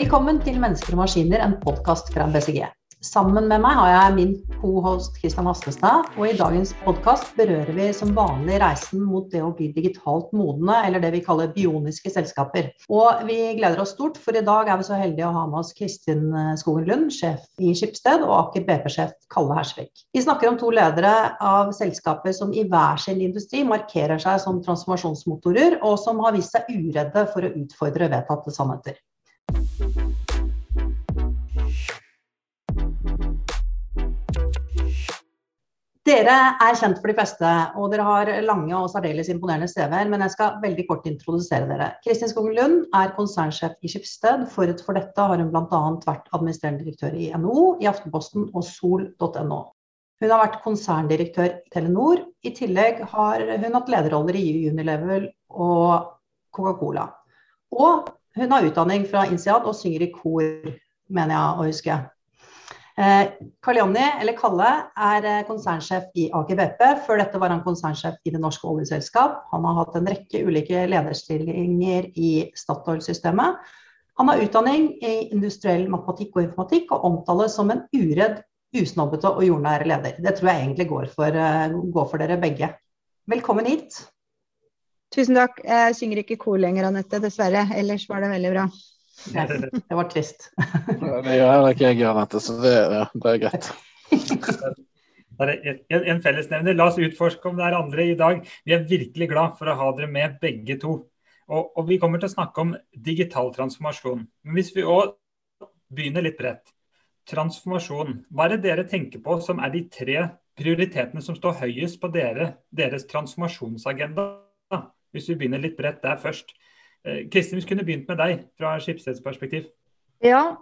Velkommen til Mennesker og maskiner, en podkast fra BCG. Sammen med meg har jeg min co-host Kristian Hastestad, og i dagens podkast berører vi som vanlig reisen mot det å bli digitalt modne, eller det vi kaller bioniske selskaper. Og vi gleder oss stort, for i dag er vi så heldige å ha med oss Kristin Skogen Lund, sjef i Skipsted, og Aker BP-sjef Kalle Hersvik. Vi snakker om to ledere av selskaper som i hver sin industri markerer seg som transformasjonsmotorer, og som har vist seg uredde for å utfordre vedtatte sannheter. Dere er kjent for de fleste, og dere har lange og særdeles imponerende CV-er, men jeg skal veldig kort introdusere dere. Kristin Skogen Lund er konsernsjef i Skipsted. Forut for dette har hun bl.a. vært administrerende direktør i NHO, i Aftenposten og sol.no. Hun har vært konserndirektør i Telenor. I tillegg har hun hatt lederroller i Unilevel og Coca-Cola. Og hun har utdanning fra INSEAD og synger i kor, mener jeg å huske. Eh, Karl eller Kalle, er eh, konsernsjef i Aker BP. Før dette var han konsernsjef i Det norske oljeselskap. Han har hatt en rekke ulike lederstillinger i Statoil-systemet. Han har utdanning i industriell matematikk og informatikk, og omtales som en uredd, usnobbete og jordnær leder. Det tror jeg egentlig går for, eh, går for dere begge. Velkommen hit. Tusen takk. Jeg synger ikke kor lenger, Anette, dessverre. Ellers var det veldig bra. Det var trist. det gjør heller ikke jeg, Anette, så det, er det er greit. En, en fellesnevner. La oss utforske om det er andre i dag. Vi er virkelig glad for å ha dere med, begge to. Og, og vi kommer til å snakke om digital transformasjon. Men hvis vi òg begynner litt bredt. Transformasjon. Hva er det dere tenker på som er de tre prioritetene som står høyest på dere, deres transformasjonsagenda? Hvis vi begynner litt bredt der først. Eh, Kristin, vi kunne begynt med deg fra Skipsteds perspektiv. Ja,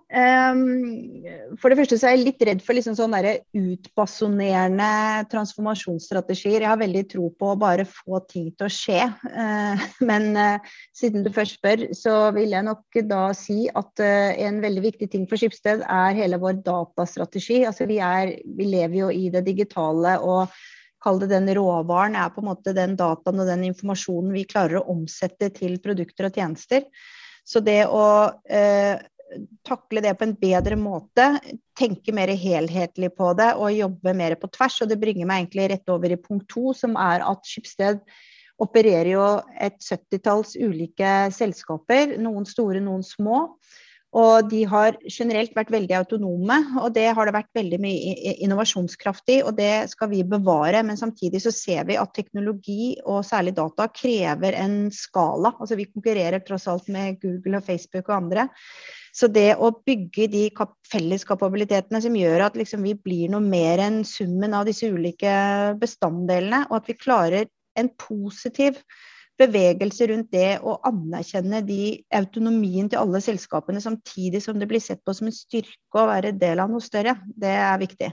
um, for det første så er jeg litt redd for liksom sånne utbasonerende transformasjonsstrategier. Jeg har veldig tro på å bare få ting til å skje. Uh, men uh, siden du først spør, så vil jeg nok da si at uh, en veldig viktig ting for Skipsted er hele vår datastrategi. Altså vi, er, vi lever jo i det digitale. og kall det den råvaren, er på en måte den dataen og den informasjonen vi klarer å omsette til produkter og tjenester. Så det å eh, takle det på en bedre måte, tenke mer helhetlig på det og jobbe mer på tvers. Og det bringer meg egentlig rett over i punkt to, som er at Skipsted opererer jo et 70-talls ulike selskaper. Noen store, noen små. Og de har generelt vært veldig autonome, og det har det vært veldig mye innovasjonskraft i. Og det skal vi bevare, men samtidig så ser vi at teknologi, og særlig data, krever en skala. Altså vi konkurrerer tross alt med Google og Facebook og andre. Så det å bygge de felleskapabilitetene som gjør at liksom vi blir noe mer enn summen av disse ulike bestanddelene, og at vi klarer en positiv bevegelse rundt det å anerkjenne de autonomien til alle selskapene, samtidig som det blir sett på som en styrke å være del av noe større. Det er viktig.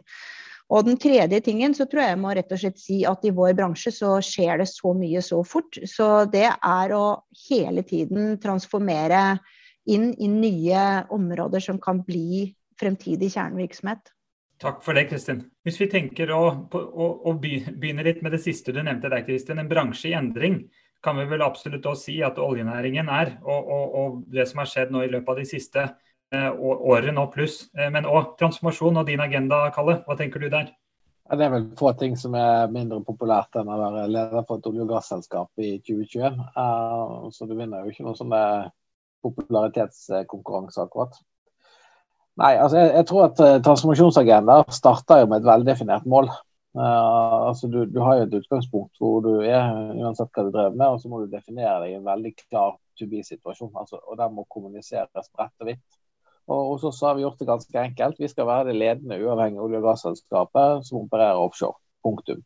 Og den tredje tingen så tror jeg jeg må rett og slett si at i vår bransje så skjer det så mye så fort. Så det er å hele tiden transformere inn i nye områder som kan bli fremtidig kjernevirksomhet. Takk for det, Kristin. Hvis vi tenker å, å, å begynne litt med det siste du nevnte der, Kristin. En bransje i endring kan vi vel absolutt også si at oljenæringen er. Og, og, og, det som har skjedd nå i løpet av de siste eh, året nå pluss. Eh, men òg transformasjon og din agenda, Kalle. Hva tenker du der? Ja, det er vel få ting som er mindre populært enn å være leder for et olje- og gasselskap i 2021. Uh, så du vinner jo ikke noen sånne popularitetskonkurranse akkurat. Nei, altså jeg, jeg tror at transformasjonsagendaer transformasjonsagenda starter jo med et veldefinert mål. Uh, altså du, du, har jo et utgangspunkt hvor du er, uansett hva du drev med, og så må du definere deg i en veldig klar to be-situasjon. Altså, og Den må kommuniseres bredt og vidt. Og og så har vi gjort det ganske enkelt. Vi skal være det ledende uavhengige olje- og gasselskapet som opererer offshore. Punktum.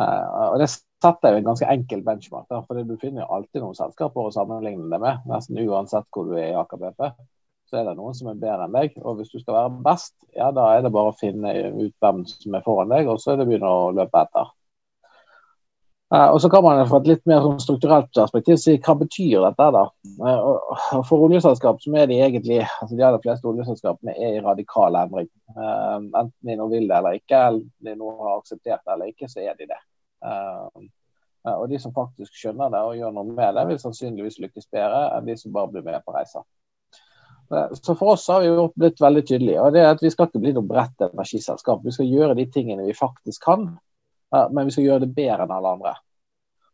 Uh, og Det setter jo en ganske enkel benchmark. Der, for Du finner jo alltid noen selskaper å sammenligne det med, nesten uansett hvor du er i Aker BP så er det noen som er bedre enn deg. Og hvis du skal være best, ja da er det bare å finne ut hvem som er foran deg, og så er det å begynne å løpe etter. Uh, og så kan man fra et litt mer sånn strukturelt perspektiv si hva betyr dette. da? Uh, for oljeselskap som er de egentlig, altså de aller fleste oljeselskapene er i radikal endring. Uh, enten de nå vil det eller ikke, eller de nå har akseptert det eller ikke, så er de det. Og de som faktisk skjønner det og gjør noe med det, vil sannsynligvis lykkes bedre enn de som bare blir med på reisa. Så for oss har vi jo blitt veldig tydelige. og det er at Vi skal ikke bli noe bredt energiselskap. Vi skal gjøre de tingene vi faktisk kan, men vi skal gjøre det bedre enn alle andre.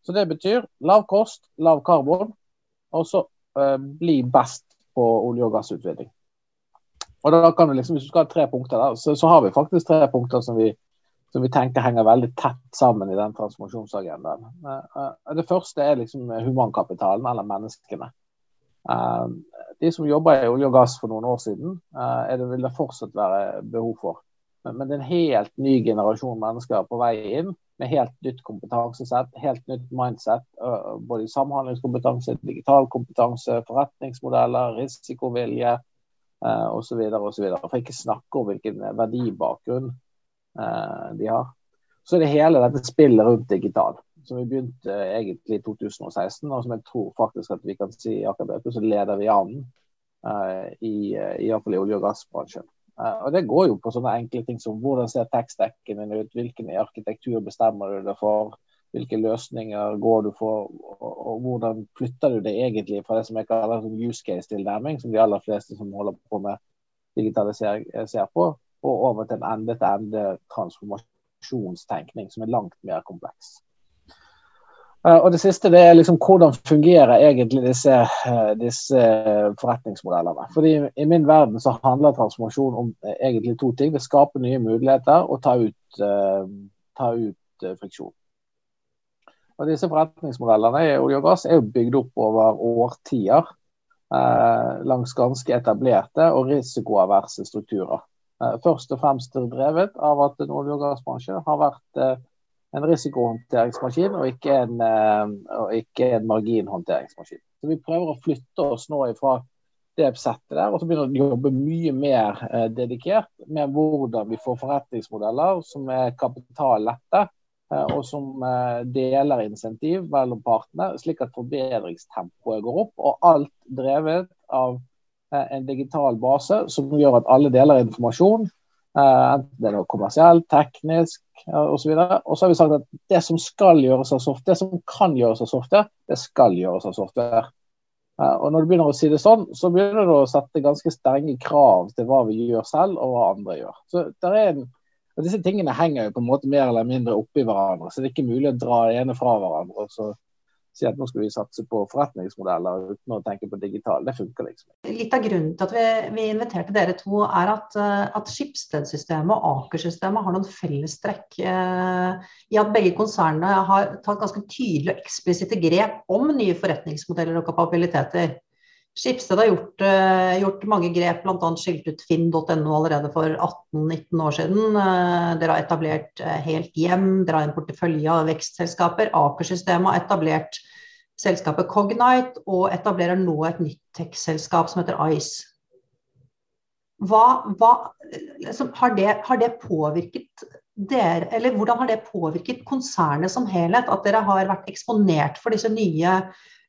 Så Det betyr lav kost, lav karbon, og så uh, bli best på olje- og gassutvinning. Og da kan vi liksom, Hvis du skal ha tre punkter, der, så, så har vi faktisk tre punkter som vi, som vi, tenker henger veldig tett sammen i den transformasjonsagendaen. Det første er liksom humankapitalen, eller menneskene. Uh, de som jobba i olje og gass for noen år siden, er det vil det fortsatt være behov for. Men, men det er en helt ny generasjon mennesker på vei inn med helt nytt kompetansesett, helt nytt mindset. Både samhandlingskompetanse, digital kompetanse, forretningsmodeller, risikovilje osv. osv. For ikke snakke om hvilken verdibakgrunn de har. Så er det hele dette spillet rundt digital, som vi begynte egentlig i 2016, og som jeg tror faktisk at vi kan si i Aker så leder vi an i, iallfall i olje- og gassbransjen. Uh, og Det går jo på sånne enkle ting som hvordan ser tekstdekken din ut, hvilken arkitektur bestemmer du deg for, hvilke løsninger går du for, og, hvordan flytter du det egentlig fra det som jeg kaller som use case-tilnærming, som de aller fleste som holder på med digitalisering eh, ser på, og over til en ende-til-ende transformasjonstenkning som er langt mer kompleks. Eh, og Det siste det er liksom hvordan fungerer egentlig disse, eh, disse forretningsmodellene. Fordi I min verden så handler transformasjon om eh, egentlig to ting. Det skaper nye muligheter og ta ut, ta ut friksjon. Og Disse forretningsmodellene i olje og gass er jo bygd opp over årtier langs ganske etablerte og risikoaverse strukturer. Først og fremst drevet av at en olje- og gassbransje har vært en risikohåndteringsmaskin og ikke en, eh, og ikke en marginhåndteringsmaskin. Så Vi prøver å flytte oss nå ifra det settet der, og så begynner vi å jobbe mye mer eh, dedikert med hvordan vi får forretningsmodeller som er kapitallette, eh, og som deler insentiv mellom partene, slik at forbedringstempoet går opp. Og alt drevet av en digital base som gjør at alle deler informasjon enten det er noe kommersielt, teknisk osv. Og så har vi sagt at det som skal gjøres av software, det som kan gjøres av software, det skal gjøres av software. Eh, og når du begynner å si det sånn, så begynner du å sette ganske strenge krav til hva vi gjør selv, og hva andre gjør. Så der er en, og Disse tingene henger jo på en måte mer eller mindre oppi hverandre, så det er ikke mulig å dra det ene fra hverandre. og så si at nå skal vi satse på forretningsmodeller uten å tenke på digital. Det funker liksom. Litt av grunnen til at vi, vi inviterte dere to, er at, eh, at Skipsted-systemet og Aker-systemet har noen fellestrekk eh, i at begge konsernene har tatt ganske tydelige og eksplisitte grep om nye forretningsmodeller og kapabiliteter. Skipsted har gjort, uh, gjort, mange grep, bl.a. skilt ut finn.no allerede for 18-19 år siden. Uh, dere har etablert uh, Helt Hjem, dere har en portefølje av vekstselskaper. Aker-systemet har etablert selskapet Cognite og etablerer nå et nytt tech-selskap som heter Ice. Hva, hva liksom, har, det, har, det, påvirket dere, eller hvordan har det påvirket konsernet som helhet, at dere har vært eksponert for disse nye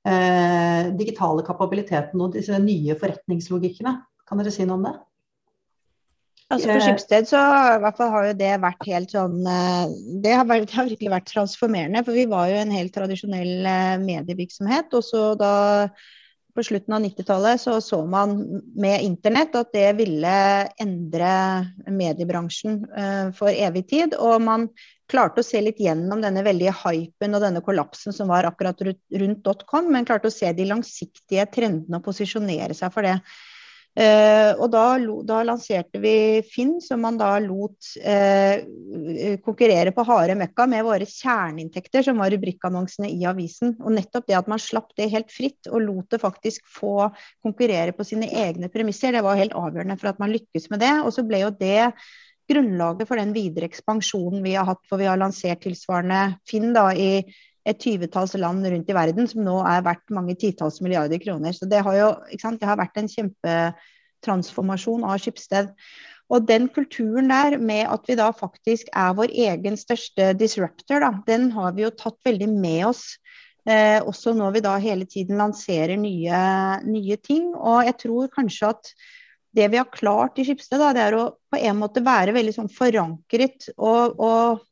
eh, digitale kapabiliteten og disse nye forretningslogikkene. Kan dere si noe om det? Altså For Skipsted så i hvert fall har jo det vært helt sånn eh, Det har, vært, det har virkelig vært transformerende. For vi var jo en helt tradisjonell eh, medievirksomhet. Og så da på slutten av 90-tallet så så man med internett at det ville endre mediebransjen for evig tid. Og man klarte å se litt gjennom denne veldige hypen og denne kollapsen som var akkurat rundt .com, men klarte å se de langsiktige trendene og posisjonere seg for det. Uh, og da, da, lanserte vi Finn, som man da lot uh, konkurrere på harde møkka med våre kjerneinntekter, som var rubrikkannonsene i avisen. Og nettopp det at man slapp det helt fritt og lot det faktisk få konkurrere på sine egne premisser, det var helt avgjørende for at man lykkes med det. Og så ble jo det grunnlaget for den videre ekspansjonen vi har hatt, for vi har lansert tilsvarende Finn da i et tyvetalls land rundt i verden, som nå er verdt mange titalls milliarder kroner. Så det har jo det har vært en kjempetransformasjon av Skipsted. Og den kulturen der med at vi da faktisk er vår egen største disruptor, da, den har vi jo tatt veldig med oss. Eh, også når vi da hele tiden lanserer nye, nye ting. Og jeg tror kanskje at det vi har klart i Skipsted, da, det er å på en måte være veldig sånn forankret og, og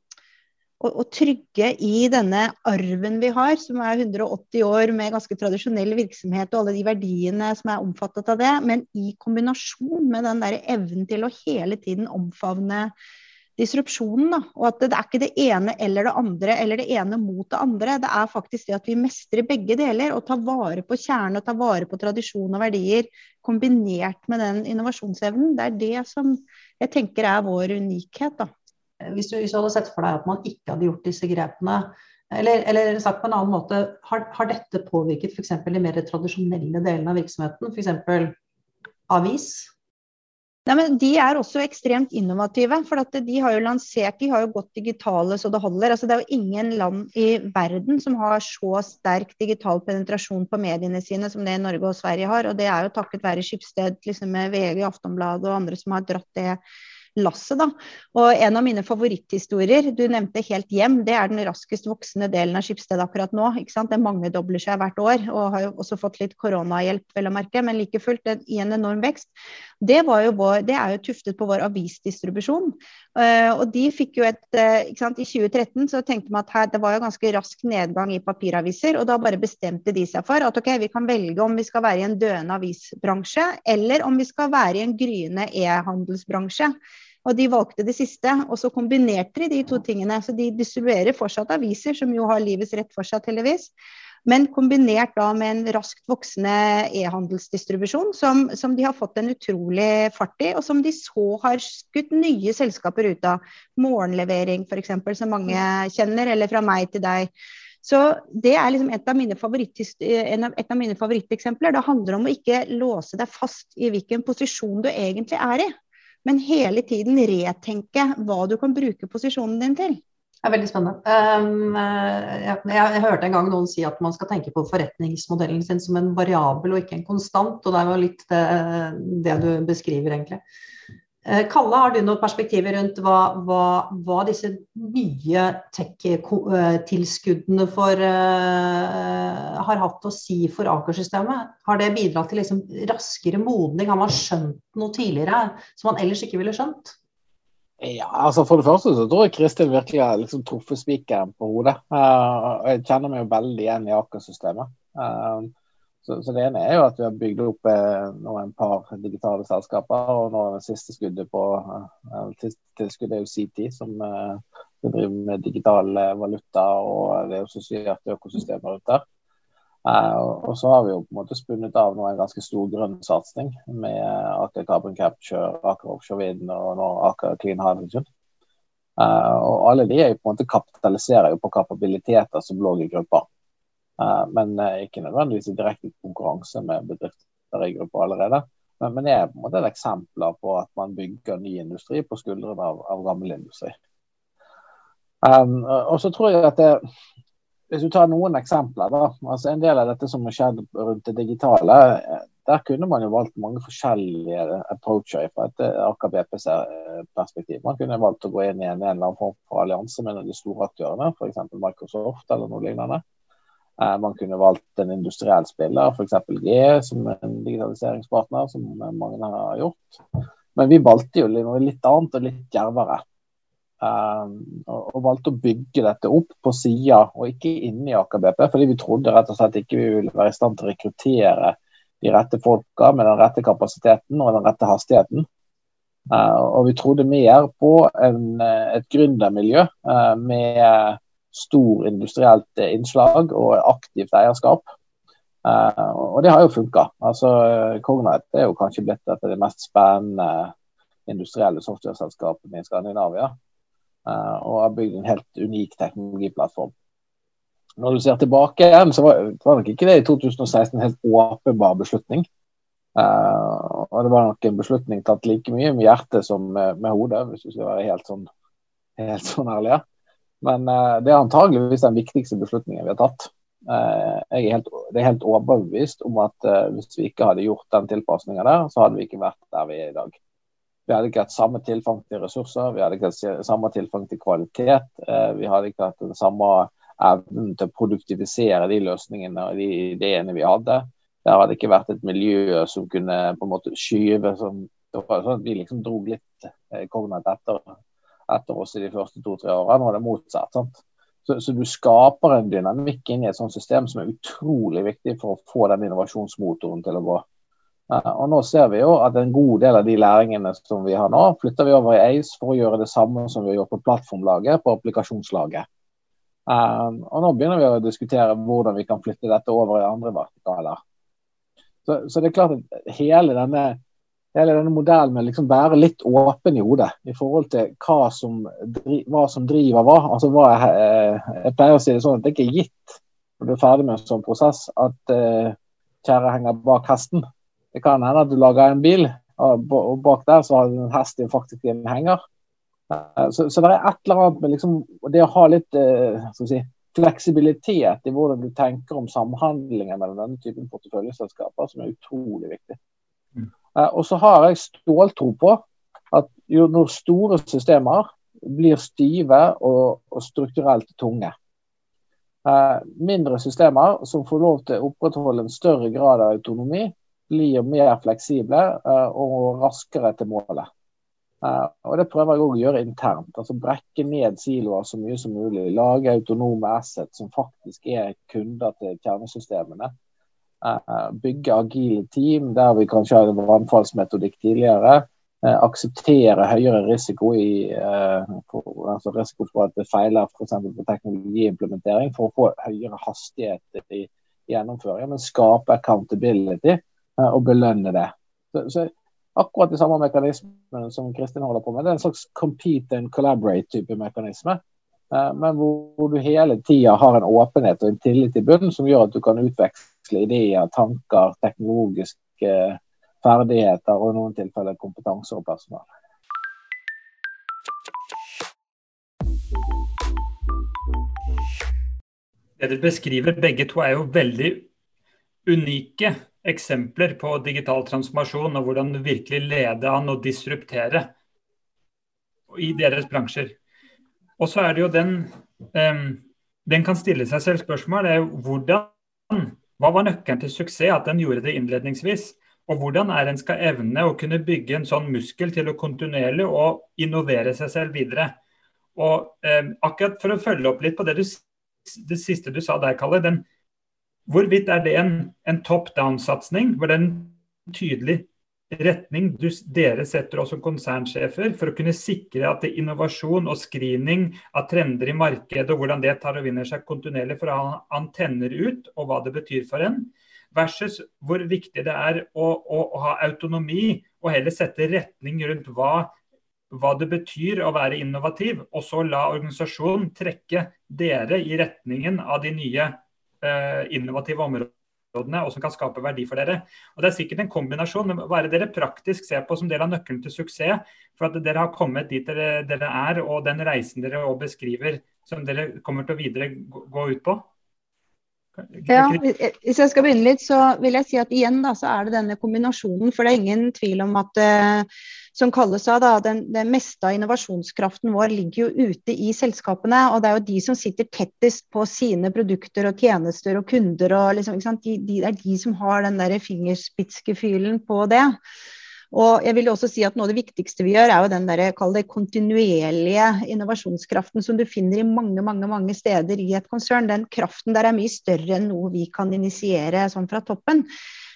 og, og, trygge i denne arven vi har, som er 180 år med ganske tradisjonell virksomhet og alle de verdiene som er omfattet av det, men i kombinasjon med den der evnen til å hele tiden omfavne disrupsjonen. Da. Og at det, er ikke det ene eller det andre, eller det ene mot det andre. Det er faktisk det at vi mestrer begge deler og tar vare på kjernen og tar vare på tradisjon og verdier, kombinert med den innovasjonsevnen. Det er det som jeg tenker er vår unikhet. da. Hvis du, hvis du, hadde sett for deg at man ikke hadde gjort disse grepene, eller, eller sagt på en annen måte, har, har dette påvirket f.eks. de mer tradisjonelle delene av virksomheten, f.eks. avis? Nei, men De er også ekstremt innovative. for De har jo lansert, de har jo gått digitale så det holder. Altså, det er jo ingen land i verden som har så sterk digital penetrasjon på mediene sine som det Norge og Sverige har. og Det er jo takket være Skipsted liksom med VG, Aftonbladet og andre som har dratt det lasset. Da. Og en av mine favoritthistorier, du nevnte Helt hjem, det er den raskest voksende delen av Skipsted akkurat nå. ikke sant? Det mangedobler seg hvert år, og har jo også fått litt koronahjelp, vel å merke, men like fullt i en enorm vekst. Det, vår, det, er jo tuftet på vår avisdistribusjon. Uh, og de fikk jo et uh, ikke sant? I 2013 så tenkte man at her, det var jo ganske rask nedgang i papiraviser, og da bare bestemte de seg for at ok, vi kan velge om vi skal være i en døende avisbransje, eller om vi skal være i en gryende e-handelsbransje. Og de valgte det siste, og så kombinerte de de to tingene. Så de distribuerer fortsatt aviser, som jo har livets rett for seg, heldigvis. Men kombinert da med en raskt voksende e-handelsdistribusjon, som, som, de har fått en utrolig fart i, og som de så har skutt nye selskaper ut av. Morgenlevering f.eks., som mange kjenner, eller fra meg til deg. Så Det er liksom et av, et av mine favoritteksempler. Det handler om å ikke låse deg fast i hvilken posisjon du egentlig er i men hele tiden retenke hva du kan bruke posisjonen din til. Er veldig spennende. Um, jeg, jeg, jeg, hørte en gang noen si at man skal tenke på forretningsmodellen sin som en variabel og ikke en konstant. Og det er jo litt det, det du beskriver, egentlig. Eh, Kalle, har du noen perspektiver rundt hva, hva, hva disse nye tech-tilskuddene uh, har hatt å si for Aker-systemet? Har det bidratt til liksom raskere modning? Har man skjønt noe tidligere som man ellers ikke ville skjønt? Ja, altså For det første så tror jeg Kristin virkelig har liksom truffet spikeren på hodet. Uh, jeg kjenner meg jo veldig igjen i Aker-systemet. Uh, så, så, Det ene er jo at vi har bygd opp uh, nå en par digitale selskaper. og nå det siste skuddet på eh, tilskuddet er jo CT, som eh, driver med digital eh, valuta og det assosierte økosystemet rundt der. Eh, og så har vi jo på en måte spunnet av nå en ganske stor grønn satsing med Aker Carbon Capture, Aker Offshore Wind og nå Aker Clean Hydrogen. Eh, og alle de er jo på en måte kapitaliserer jo på kapabiliteter som lå i gruppa. Eh, men ikke nødvendigvis i direkte konkurranse med bedrifter i gruppa allerede. Men, men det er på en måte et eksempler på at man bygger ny industri på skuldrene av, av gammel industri. Um, og så tror jeg at det, Hvis du tar noen eksempler, da, altså En del av dette som har skjedd rundt det digitale, eh, der kunne man jo valgt mange forskjellige approacher fra et Aker BPs perspektiv. Man kunne valgt å gå inn i en, eller annen form for allianse med de store aktørene, f.eks. Microsoft eller noe lignende. Eh, man kunne valgt en industriell spiller, f.eks. G som en digitaliseringspartner, som mange har gjort. Men vi valgte jo litt annet og litt djervere. Um, og, valgte å bygge dette opp på sida og ikke inni Aker BP, fordi vi trodde rett og slett ikke vi ville være i stand til å rekruttere de rette folka med den rette kapasiteten og den rette hastigheten. Uh, og vi trodde mer på en, et gründermiljø uh, med stor industrielt innslag og aktivt eierskap. Uh, og det har jo funka. Altså, Cognite er jo kanskje blitt et av de mest spennende industrielle software-selskapene i Skandinavia. Uh, og har bygd en helt unik teknologiplattform. Når du ser tilbake igjen, så var, var nok ikke det i 2016 en helt åpenbar beslutning. Uh, og det var nok en beslutning tatt like mye med hjertet som med, med hodet, hvis du skal være helt sånn, helt sånn ærlig. Men uh, det er antageligvis den viktigste beslutningen vi har tatt. Uh, er helt, det er helt overbevist om at hvis vi ikke hadde gjort den tilpasninga der, så hadde vi ikke vært der vi er i dag. Vi hadde ikke hatt samme tilfang til ressurser, vi hadde ikke hatt samme tilfang til kvalitet. vi hadde ikke hatt den samme evnen til å produktivisere de løsningene og de ideene vi hadde. Det hadde ikke vært et miljø som kunne på en måte skyve sånn at Vi liksom dro litt Cognite etter etter oss i de første to-tre årene. Er det motsatt. sant? Så, så, du skaper en dynamikk inn i et sånt system som er utrolig viktig for å få den innovasjonsmotoren til å gå. Uh, og nå ser vi jo at en god del av de læringene som vi har nå, flytter vi over i ACE for å gjøre det samme som vi har gjort på plattformlaget, på applikasjonslaget. Um, og nå begynner vi å diskutere hvordan vi kan flytte dette over i andre vertikaler. Så, så det er klart at hele denne hele denne modellen med liksom være litt åpen i hodet i forhold til hva som, hva som driver hva. Altså, hva jeg, eh, jeg, pleier å si det sånn at det ikke er gitt når du er ferdig med en sånn prosess at uh, kjære henger bak hesten. Det kan hende at du lager en bil, og, bak der så har du en hest i faktisk en henger. Uh, så, så, det er et eller annet med liksom, det å ha litt uh, si, fleksibilitet i hvordan du tenker om samhandlingen mellom denne typen porteføljeselskaper, som er utrolig viktig. Eh, og så har jeg ståltro på at jo når store systemer blir stive og, og strukturelt tunge. Eh, mindre systemer som får lov til å opprettholde en større grad av autonomi, blir mer fleksible eh, og raskere til målet. Og Det prøver jeg å gjøre internt. altså Brekke ned siloer så mye som mulig. Lage autonome assets som faktisk er kunder til kjernesystemene. Eh, bygge agile team der vi kanskje hadde vannfallsmetodikk tidligere. Eh, akseptere høyere risiko, i, eh, for, altså risiko for at det feiler f.eks. på teknologiimplementering, for å få høyere hastighet i gjennomføringen. Men skape accountability og belønne det. Så, så akkurat de samme mekanismene som Kristin holder på med. Det er en slags compete and collaborate-type mekanisme. Men hvor, du hele tida har en åpenhet og en tillit i bunnen som gjør at du kan utveksle ideer, tanker, teknologiske ferdigheter og i noen tilfeller kompetanse og personal. Det du beskriver begge to er jo veldig unike eksempler på digital transformasjon og hvordan virkelig leder an og disruptere i deres bransjer. Og så er det jo den um, Den kan stille seg selv spørsmål. Er hvordan hva var nøkkelen til suksess at en gjorde det innledningsvis? Og hvordan er en skal evne å kunne bygge en sånn muskel til å kontinuerlig og innovere seg selv videre? Og um, akkurat For å følge opp litt på det, du, det siste du sa der, Kalle. Den, hvorvidt er det en, en top down-satsing hvor det er en tydelig retning du, dere setter oss som konsernsjefer for å kunne sikre at det er innovasjon og screening av trender i markedet og hvordan det tar og vinner seg kontinuerlig ha antenner ut, og hva det betyr for en, versus hvor viktig det er å, å, å ha autonomi og heller sette retning rundt hva, hva det betyr å være innovativ, og så la organisasjonen trekke dere i retningen av de nye innovative områdene og som kan skape verdi for dere. Og Det er sikkert en kombinasjon, men hva er det dere praktisk ser på som del av nøkkelen til suksess? For at dere har kommet dit dere, dere er, og den reisen dere beskriver som dere kommer til å videre gå ut på? Ja, Hvis jeg skal begynne litt, så vil jeg si at igjen da, så er det denne kombinasjonen. For det er ingen tvil om at uh, som Kalle sa, da, den, det meste av innovasjonskraften vår ligger jo ute i selskapene. Og det er jo de som sitter tettest på sine produkter og tjenester og kunder. og liksom, de, de, Det er de som har den der fingerspitzgefühlen på det. Og jeg vil også si at Noe av det viktigste vi gjør, er jo den der, det kontinuerlige innovasjonskraften som du finner i mange mange, mange steder i et konsern. Den kraften der er mye større enn noe vi kan initiere sånn fra toppen.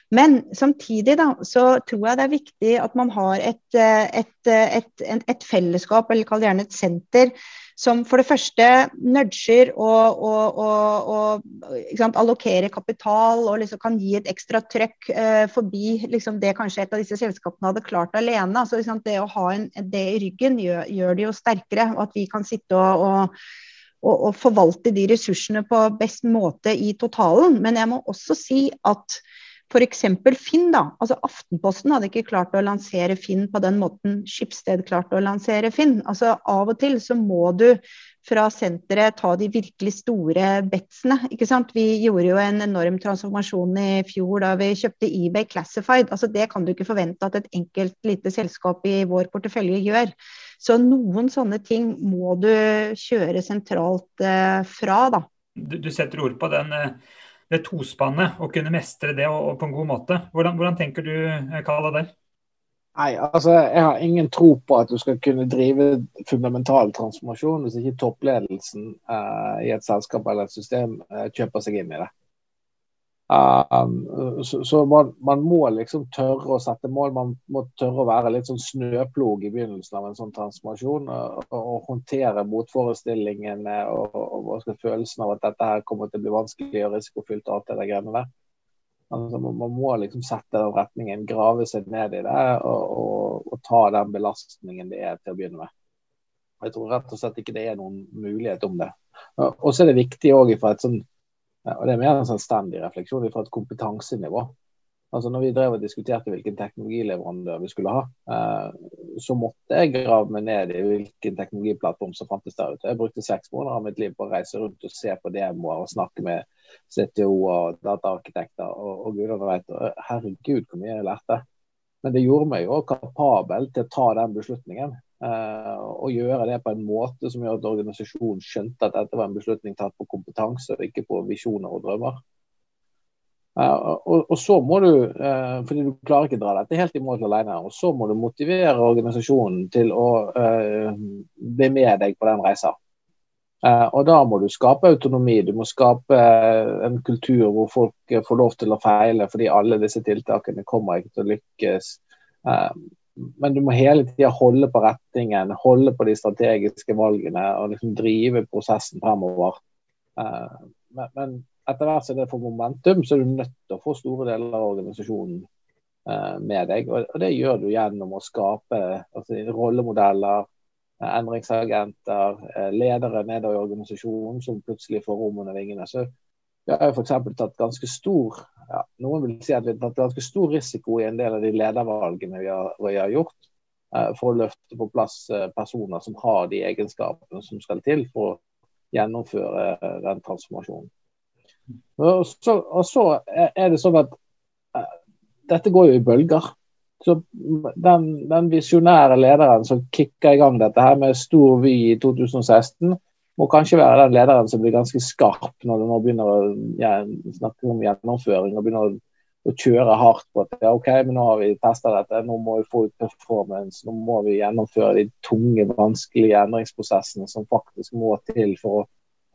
Men samtidig da, så tror jeg det er viktig at man har et, eh, et, eh, et, et fellesskap, eller kall det gjerne et senter, som for det første nudger og, og, og, og allokerer kapital og liksom kan gi et ekstra trøkk eh, forbi liksom det kanskje et av disse selskapene hadde klart alene. Altså, liksom, det å ha en, det i ryggen gjør, gjør, det jo sterkere. og At vi kan sitte og, og forvalte de ressursene på best måte i totalen. Men jeg må også si at F.eks. Finn. da, altså Aftenposten hadde ikke klart å lansere Finn på den måten Skipsted klarte å lansere Finn. altså Av og til så må du fra senteret ta de virkelig store betsene. ikke sant? Vi gjorde jo en enorm transformasjon i fjor da vi kjøpte eBay Classified. altså Det kan du ikke forvente at et enkelt lite selskap i vår portefølje gjør. Så noen sånne ting må du kjøre sentralt eh, fra, da. Du, du setter ord på den. Eh det tospannet, og kunne mestre det og, og på en god måte. Hvordan, hvordan tenker du, Kala, der? Nei, altså jeg har ingen tro på at du skal kunne drive fundamental transformasjon hvis ikke toppledelsen uh, i et selskap eller et system uh, kjøper seg inn i det. Um, så, så man, man, må liksom tørre å sette mål. Man må tørre å være litt sånn snøplog i begynnelsen av en sånn transformasjon. Og, og håndtere motforestillingene og, og, og følelsen av at dette her kommer til å bli vanskelig og risikofylt og alt det greiene der. Altså, man, man, må liksom sette den retningen, grave seg ned i det og, ta den belastningen det er til å begynne med. Jeg tror rett og slett ikke det er noen mulighet om det. Og så er det viktig òg fra et sånn, og det er mer en selvstendig refleksjon fra et kompetansenivå. Altså når vi drev og diskuterte hvilken teknologileverandør vi skulle ha, eh, så måtte jeg grave meg ned i hvilken teknologiplattform som fantes der ute. Jeg brukte seks måneder av mitt liv på å reise rundt og se på demoer og snakke med CTO og dataarkitekter og, og gudene vet. Herregud, hvor mye jeg lærte. Men det gjorde meg jo kapabel til å ta den beslutningen. Eh, og gjøre det på en måte som gjør at organisasjonen skjønte at dette var en beslutning tatt på kompetanse og ikke på visjoner og drømmer. Uh, og, og, så må du, uh, fordi du klarer ikke å dra dette helt i mål alene, og så må du motivere organisasjonen til å uh, bli med deg på den reisa. og da må du skape autonomi, du må skape en kultur hvor folk får lov til å feile, fordi alle disse tiltakene kommer ikke til å lykkes. Men du må hele tida holde på rettingen, holde på de strategiske valgene og liksom drive prosessen fremover. men, men etter hvert som det får momentum, så er du nødt til å få store deler av organisasjonen eh, med deg. Og, det gjør du gjennom å skape altså, rollemodeller, eh, endringsagenter, eh, ledere nedover i organisasjonen som plutselig får rom under vingene. Så vi har f.eks. tatt ganske stor ja, noen vil si at vi har tatt ganske stor risiko i en del av de ledervalgene vi har, vi har gjort, eh, for å løfte på plass eh, personer som har de egenskapene som skal til for å gjennomføre eh, den transformasjonen. Og så, og så, er det sånn at uh, dette går jo i bølger. Så den, den visjonære lederen som kicka i gang dette her med stor vy i 2016, må kanskje være den lederen som blir ganske skarp når du nå begynner å ja, snakke om gjennomføring og begynner å, å, kjøre hardt på at ja, OK, men nå har vi testa dette, nå må vi få ut performance, nå må vi gjennomføre de tunge, vanskelige endringsprosessene som faktisk må til for å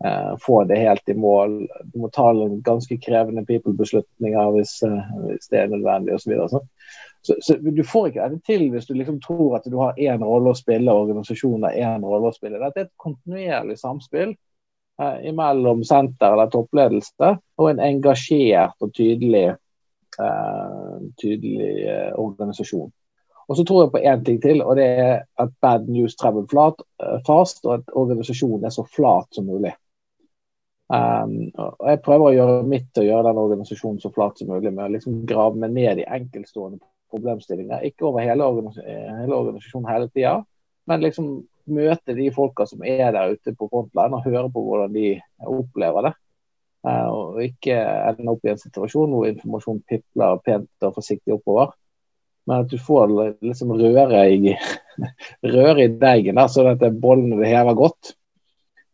eh, få det helt i mål. Du må ta ganske krevende people-beslutninger hvis, eh, hvis, det er nødvendig osv. Så, så, så du får ikke dette til hvis du liksom tror at du har én rolle å spille, organisasjonen har én rolle å spille. Dette er et kontinuerlig samspill eh, mellom senter eller toppledelse og en engasjert og tydelig, eh, tydelig eh, organisasjon. Og så tror jeg på én ting til, og det er at bad news travel flat, eh, fast, og at organisasjonen er så flat som mulig. Um, og Jeg prøver å gjøre mitt til å gjøre den organisasjonen så flat som mulig, med å liksom grave meg ned i enkeltstående problemstillinger. Ikke over hele, organis hele organisasjonen hele tida, men liksom møte de folka som er der ute på frontline, og høre på hvordan de opplever det. Uh, og ikke ende opp i en situasjon hvor informasjon pipler pent og forsiktig oppover. Men at du får liksom røre i, røre i deigen, sånn at bollene hever godt.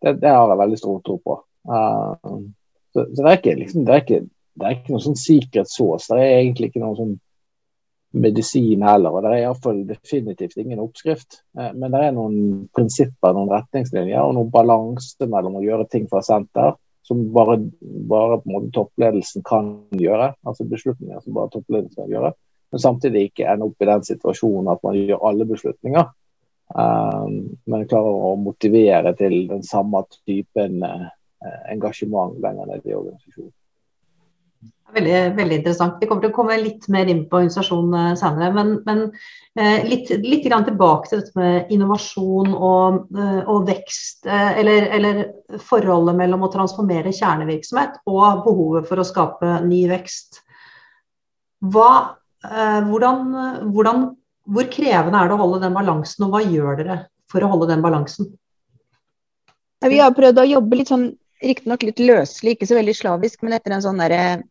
Det, det har jeg veldig stor tro på. Uh, så, så, det er ikke liksom, det er ikke, det er ikke noe sånn secret. Det er egentlig ikke noe sånn medisin heller. og Det er iallfall definitivt ingen oppskrift. Uh, men det er noen prinsipper, noen retningslinjer og noen balanse mellom å gjøre ting fra senter som bare, bare toppledelsen kan gjøre. Altså beslutninger som bare toppledelsen kan gjøre. Men samtidig ikke ende opp i den situasjonen at man gjør alle beslutninger. Um, men klarer å motivere til den samme typen Eh, engasjement lenger ned i organisasjonen. Veldig, veldig, interessant. Vi kommer til å komme litt mer inn på organisasjonen eh, senere. Men, men eh, litt, litt tilbake til dette med innovasjon og, og vekst. Eller, eller, forholdet mellom å transformere kjernevirksomhet og behovet for å skape ny vekst. Hva, hvordan, hvordan, hvor krevende er det å holde den balansen, og hva gjør dere for å holde den balansen? Vi har prøvd å jobbe litt sånn riktignok litt løselig, ikke så veldig slavisk, men etter en sånn der, eh,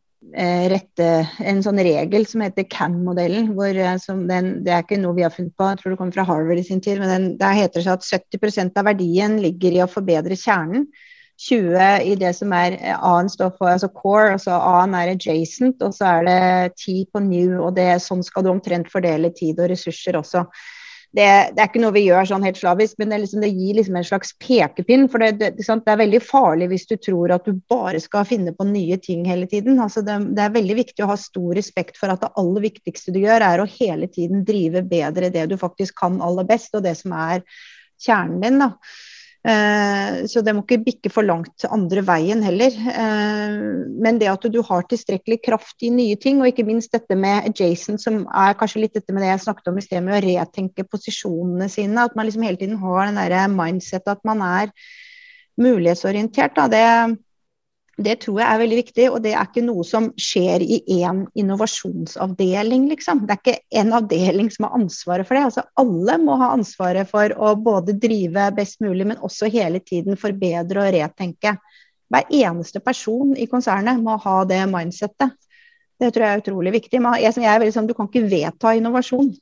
rette, en sånn regel som heter CAM-modellen. eh, Det er ikke noe vi har funnet på, jeg tror det kommer fra Harvard i sin tid. men den, Der heter det seg at 70% av verdien ligger i å forbedre kjernen. 20 i det som er A-en står for altså core, altså A-en er adjacent, og så er det 10 på new. og det, Sånn skal du omtrent fordele tid og ressurser også det, det, er ikke noe vi gjør sånn helt slavisk, men det, liksom, det gir liksom en slags pekepinn. For det, det, er veldig farlig hvis du tror at du bare skal finne på nye ting hele tiden. Altså det, er veldig viktig å ha stor respekt for at det aller viktigste du gjør, er å hele tiden drive bedre det du faktisk kan aller best, og det som er kjernen din. da. Eh, så det må ikke bikke for langt andre veien heller. Eh, men det at du har tilstrekkelig kraft i nye ting, og ikke minst dette med adjacent, som er kanskje litt dette med det jeg snakket om i sted, med å retenke posisjonene sine. At man liksom hele tiden har den derre mindset at man er mulighetsorientert. Da. Det, det tror jeg er veldig viktig, og det er ikke noe som skjer i én innovasjonsavdeling, liksom. Det er ikke en avdeling som har ansvaret for det. Altså, alle må ha ansvaret for å både drive best mulig, men også hele tiden forbedre og retenke. Hver eneste person i konsernet må ha det mindsettet. Det tror jeg er utrolig viktig. Men jeg, jeg er veldig sånn, du kan ikke vedta innovasjon.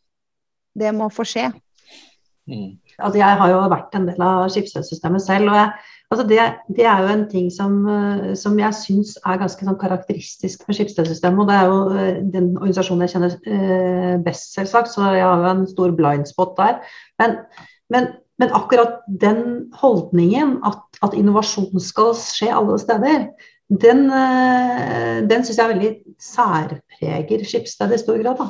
Det må få skje. Mm. Altså, jeg har jo vært en del av Skipsøysystemet selv. og jeg Altså det, det, er jo en ting som, eh, som jeg syns er ganske sånn karakteristisk for Skipsstedsystemet. Og det er jo eh, den organisasjonen jeg kjenner eh, best, selvsagt, så jeg har jo en stor blind spot der. Men, men, men akkurat den holdningen at, at, innovasjon skal skje alle steder, den, den syns jeg veldig særpreger Skipsstedet i stor grad. da.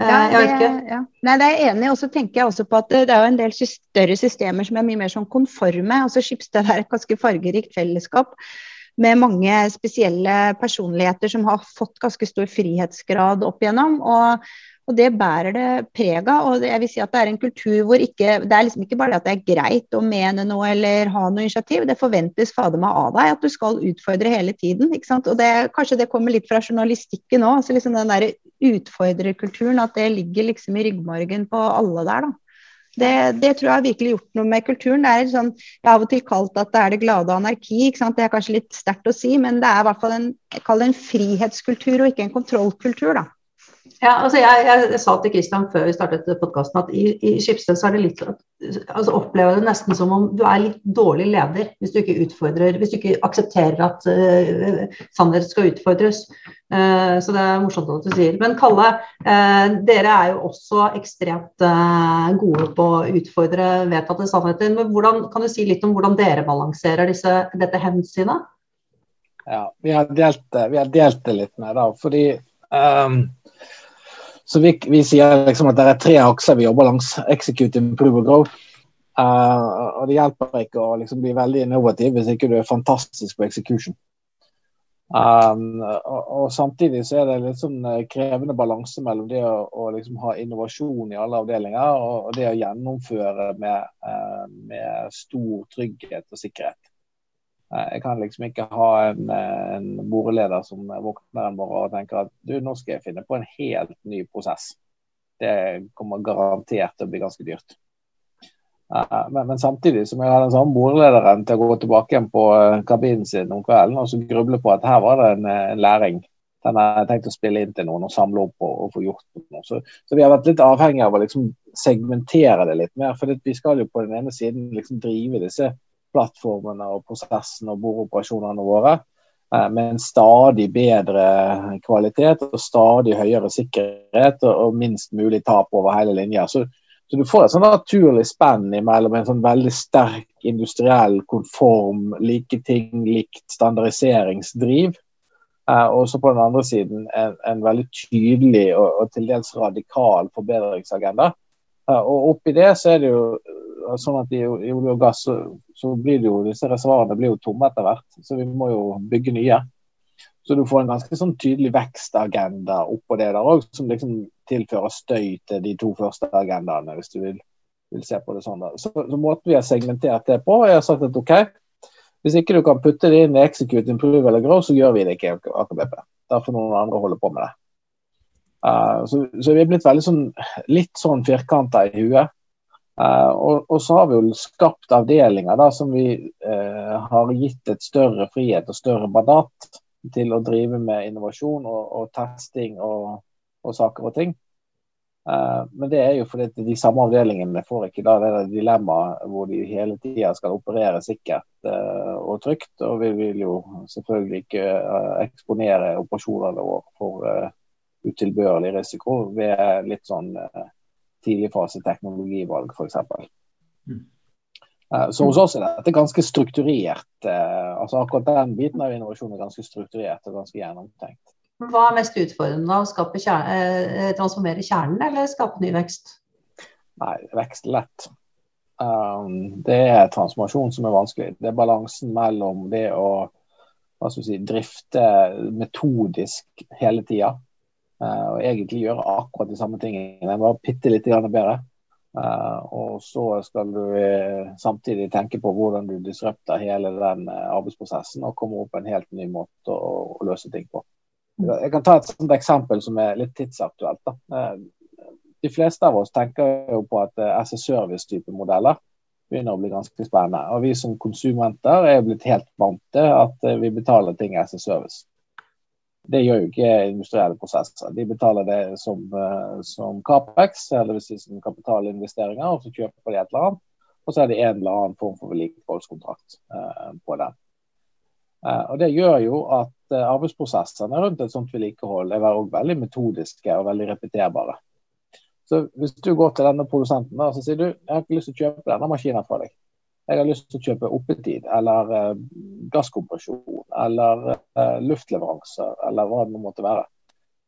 Ja, det, ja. Nei, det er jeg enig i. Og så tenker jeg også på at det er jo en del større systemer som er mye mer sånn konforme. altså Skipsted er et ganske fargerikt fellesskap med mange spesielle personligheter som har fått ganske stor frihetsgrad opp igjennom. Og og det bærer det preg av. Og jeg vil si at det er en kultur hvor ikke Det er liksom ikke bare at det er greit å mene noe eller ha noe initiativ. Det forventes fader meg av deg at du skal utfordre hele tiden. ikke sant? Og det, kanskje det kommer litt fra journalistikken òg. Altså liksom den der utfordrerkulturen. At det ligger liksom i ryggmargen på alle der, da. Det, det, tror jeg har virkelig gjort noe med kulturen. Det er sånn, Jeg har av og til kalt at det er det glade anarki. ikke sant? Det er kanskje litt sterkt å si, men det er i hvert fall en, en frihetskultur og ikke en kontrollkultur. da. Ja, altså jeg, jeg, jeg, sa til Kristian før vi startet podkasten at i, i Skipsted så er det litt altså opplever det nesten som om du er litt dårlig leder hvis du ikke utfordrer, hvis du ikke aksepterer at uh, sannhet skal utfordres. Uh, så det er morsomt at du sier. Men Kalle, uh, dere er jo også ekstremt uh, gode på å utfordre vedtatte sannheter. Men hvordan, kan du si litt om hvordan dere balanserer disse, dette hensynet? Ja, vi har delt, vi har delt det litt med, da. Fordi um, så vi, vi, sier liksom at det er tre akser vi jobber langs. Execute, improve og grow. Uh, og det hjelper ikke å liksom bli veldig innovativ hvis ikke du er fantastisk på execution. Um, og, og, samtidig så er det litt sånn eh, krevende balanse mellom det å, å liksom ha innovasjon i alle avdelinger og, og det å gjennomføre med, uh, med stor trygghet og sikkerhet. Eh, jeg kan liksom ikke ha en, en boreleder som våkner en morgen og tenker at du, nå skal jeg finne på en helt ny prosess. Det kommer garantert til å bli ganske dyrt. Eh, men, men samtidig må jeg ha den samme borelederen til å gå tilbake igjen på eh, kabinen sin om kvelden og så gruble på at her var det en, en læring. Den har jeg tenkt å spille inn til noen og samle opp og, og få gjort noe. Så, så, vi har vært litt avhengig av å liksom segmentere det litt mer. For vi skal jo på den ene siden liksom drive disse plattformene og prosessene og boroperasjonene våre eh, med en stadig bedre kvalitet og stadig høyere sikkerhet og, minst mulig tap over hele linja. Så, så, du får et sånn naturlig spenn mellom en sånn veldig sterk industriell konform, like ting likt standardiseringsdriv, eh, og så på den andre siden en, en veldig tydelig og, og, til dels radikal forbedringsagenda. Eh, og oppi det så er det jo sånn at i, i olje og gass så, så, blir det jo disse reservoarene blir jo tomme etter hvert. Så vi må jo bygge nye. Så du får en ganske sånn tydelig vekstagenda oppå det der òg, som liksom tilfører støy til de to første agendaene, hvis du vil, vil se på det sånn. da. Så, så måten vi har segmentert det på, jeg har sagt at OK, hvis ikke du kan putte det inn i Execute, Improve eller Grow, så gjør vi det ikke i AKBP. Da får noen andre holde på med det. Uh, så, så, vi er blitt veldig sånn, litt sånn firkanta i huet. Uh, og, og, så har vi jo skapt avdelinger da, som vi uh, har gitt et større frihet og større badat til å drive med innovasjon og, og testing og, og, saker og ting. Uh, men det er jo fordi de samme avdelingene får ikke da det dilemmaet hvor de hele tida skal operere sikkert uh, og trygt. Og vi vil jo selvfølgelig ikke uh, eksponere operasjonene våre for utilbørlig risiko ved litt sånn tidligfase teknologivalg, f.eks. Mm. Så hos oss er dette ganske strukturert. altså Akkurat den biten av innovasjon er ganske strukturert og ganske gjennomtenkt. Hva er mest utfordrende? Å kjerne, eh, transformere kjernen eller skape ny vekst? Nei, vekst lett. Um, det er transformasjon som er vanskelig. Det er balansen mellom det å si, drifte metodisk hele tida og egentlig gjøre akkurat de samme tingene, bare bitte litt bedre. Uh, og så skal du uh, samtidig tenke på hvordan du disrupter hele den arbeidsprosessen og kommer opp på en helt ny måte å, å løse ting på. Jeg kan ta et sånt eksempel som er litt tidsaktuelt. Da. Eh, de fleste av oss tenker jo på at eh, SS-service-type modeller begynner å bli ganske spennende. Og vi som konsumenter er blitt helt vant til at eh, vi betaler ting SS-service. Det gjør jo ikke industrielle prosesser. De betaler det som, som Capex, det er som kapitalinvesteringer, og så kjøper de et eller annet. Og så er det en eller annen form for vedlikeholdskontrakt eh, på den. Eh, og Det gjør jo at eh, arbeidsprosessene rundt et sånt vedlikehold er veldig metodiske og veldig repeterbare. Så Hvis du går til denne produsenten og sier du, jeg har ikke lyst til å kjøpe denne maskinen fra deg. Jeg har lyst til å kjøpe oppetid eller eh, gasskompresjon eller eh, luftleveranser eller hva det måtte være.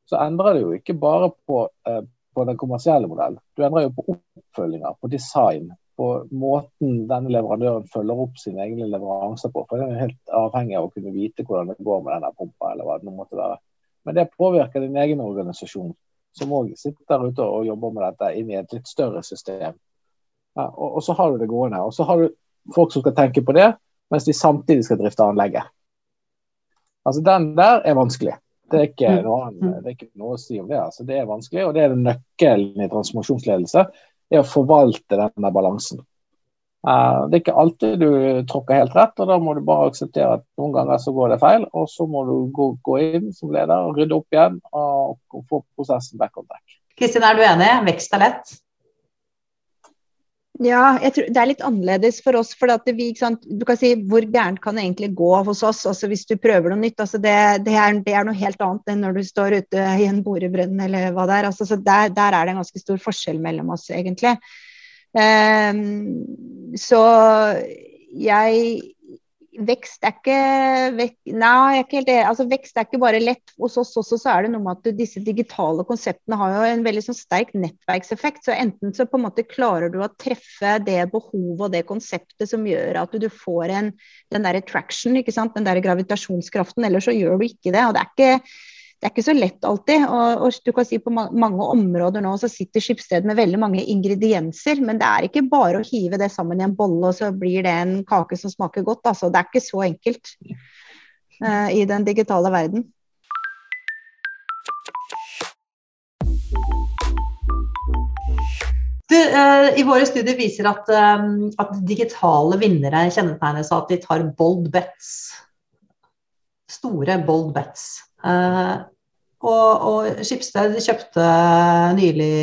Så endrer det jo ikke bare på, eh, på den kommersielle modellen. Du endrer jo på oppfølginger, på design, på måten denne leverandøren følger opp sine egne leveranser på. For Den er helt avhengig av å kunne vite hvordan det går med denne pumpa. eller hva det måtte være. Men det påvirker din egen organisasjon, som òg sitter ute og jobber med dette inn i et litt større system. Ja, og, og, så har du det gående. Og så har du folk som skal tenke på det, mens de samtidig skal drifte anlegget. Altså Den der er vanskelig. Det er ikke mm. noe, det er ikke noe å si om det. altså Det er vanskelig, og det er nøkkelen i transformasjonsledelse er å forvalte denne balansen. Uh, det er ikke alltid du tråkker helt rett, og da må du bare akseptere at noen ganger så går det feil. Og så må du gå, gå inn som leder og rydde opp igjen og, og få prosessen back on track. Kristin, er du enig? Vekst er lett? Ja, tror det er litt annerledes for oss. for vi, Du kan si hvor gærent kan det egentlig gå hos oss altså hvis du prøver noe nytt. Altså det, det, er, det, er, noe helt annet enn når du står ute i en borebrønn eller hva det er. Altså, der, der, er det en ganske stor forskjell mellom oss, egentlig. Um, så jeg vekst er ikke vek, Nei, er ikke helt enig. Altså, vekst er ikke bare lett. Hos oss også så er det noe med at disse digitale konseptene har jo en veldig sånn sterk nettverkseffekt. Så enten så på en måte klarer du å treffe det behovet og det konseptet som gjør at du får en, den der attraction, ikke sant? den der gravitasjonskraften, eller så gjør du ikke det. og det er ikke det er ikke så lett alltid. Og, og, du kan si På mange områder nå så sitter Skipsted med veldig mange ingredienser, men det er ikke bare å hive det sammen i en bolle og så blir det en kake som smaker godt. Altså, det er ikke så enkelt uh, i den digitale verden. Du, uh, I våre studier viser at, um, at digitale vinnere kjennetegnes av at de tar bold bets. Store bold bets. Uh, og, og Skipsted kjøpte nylig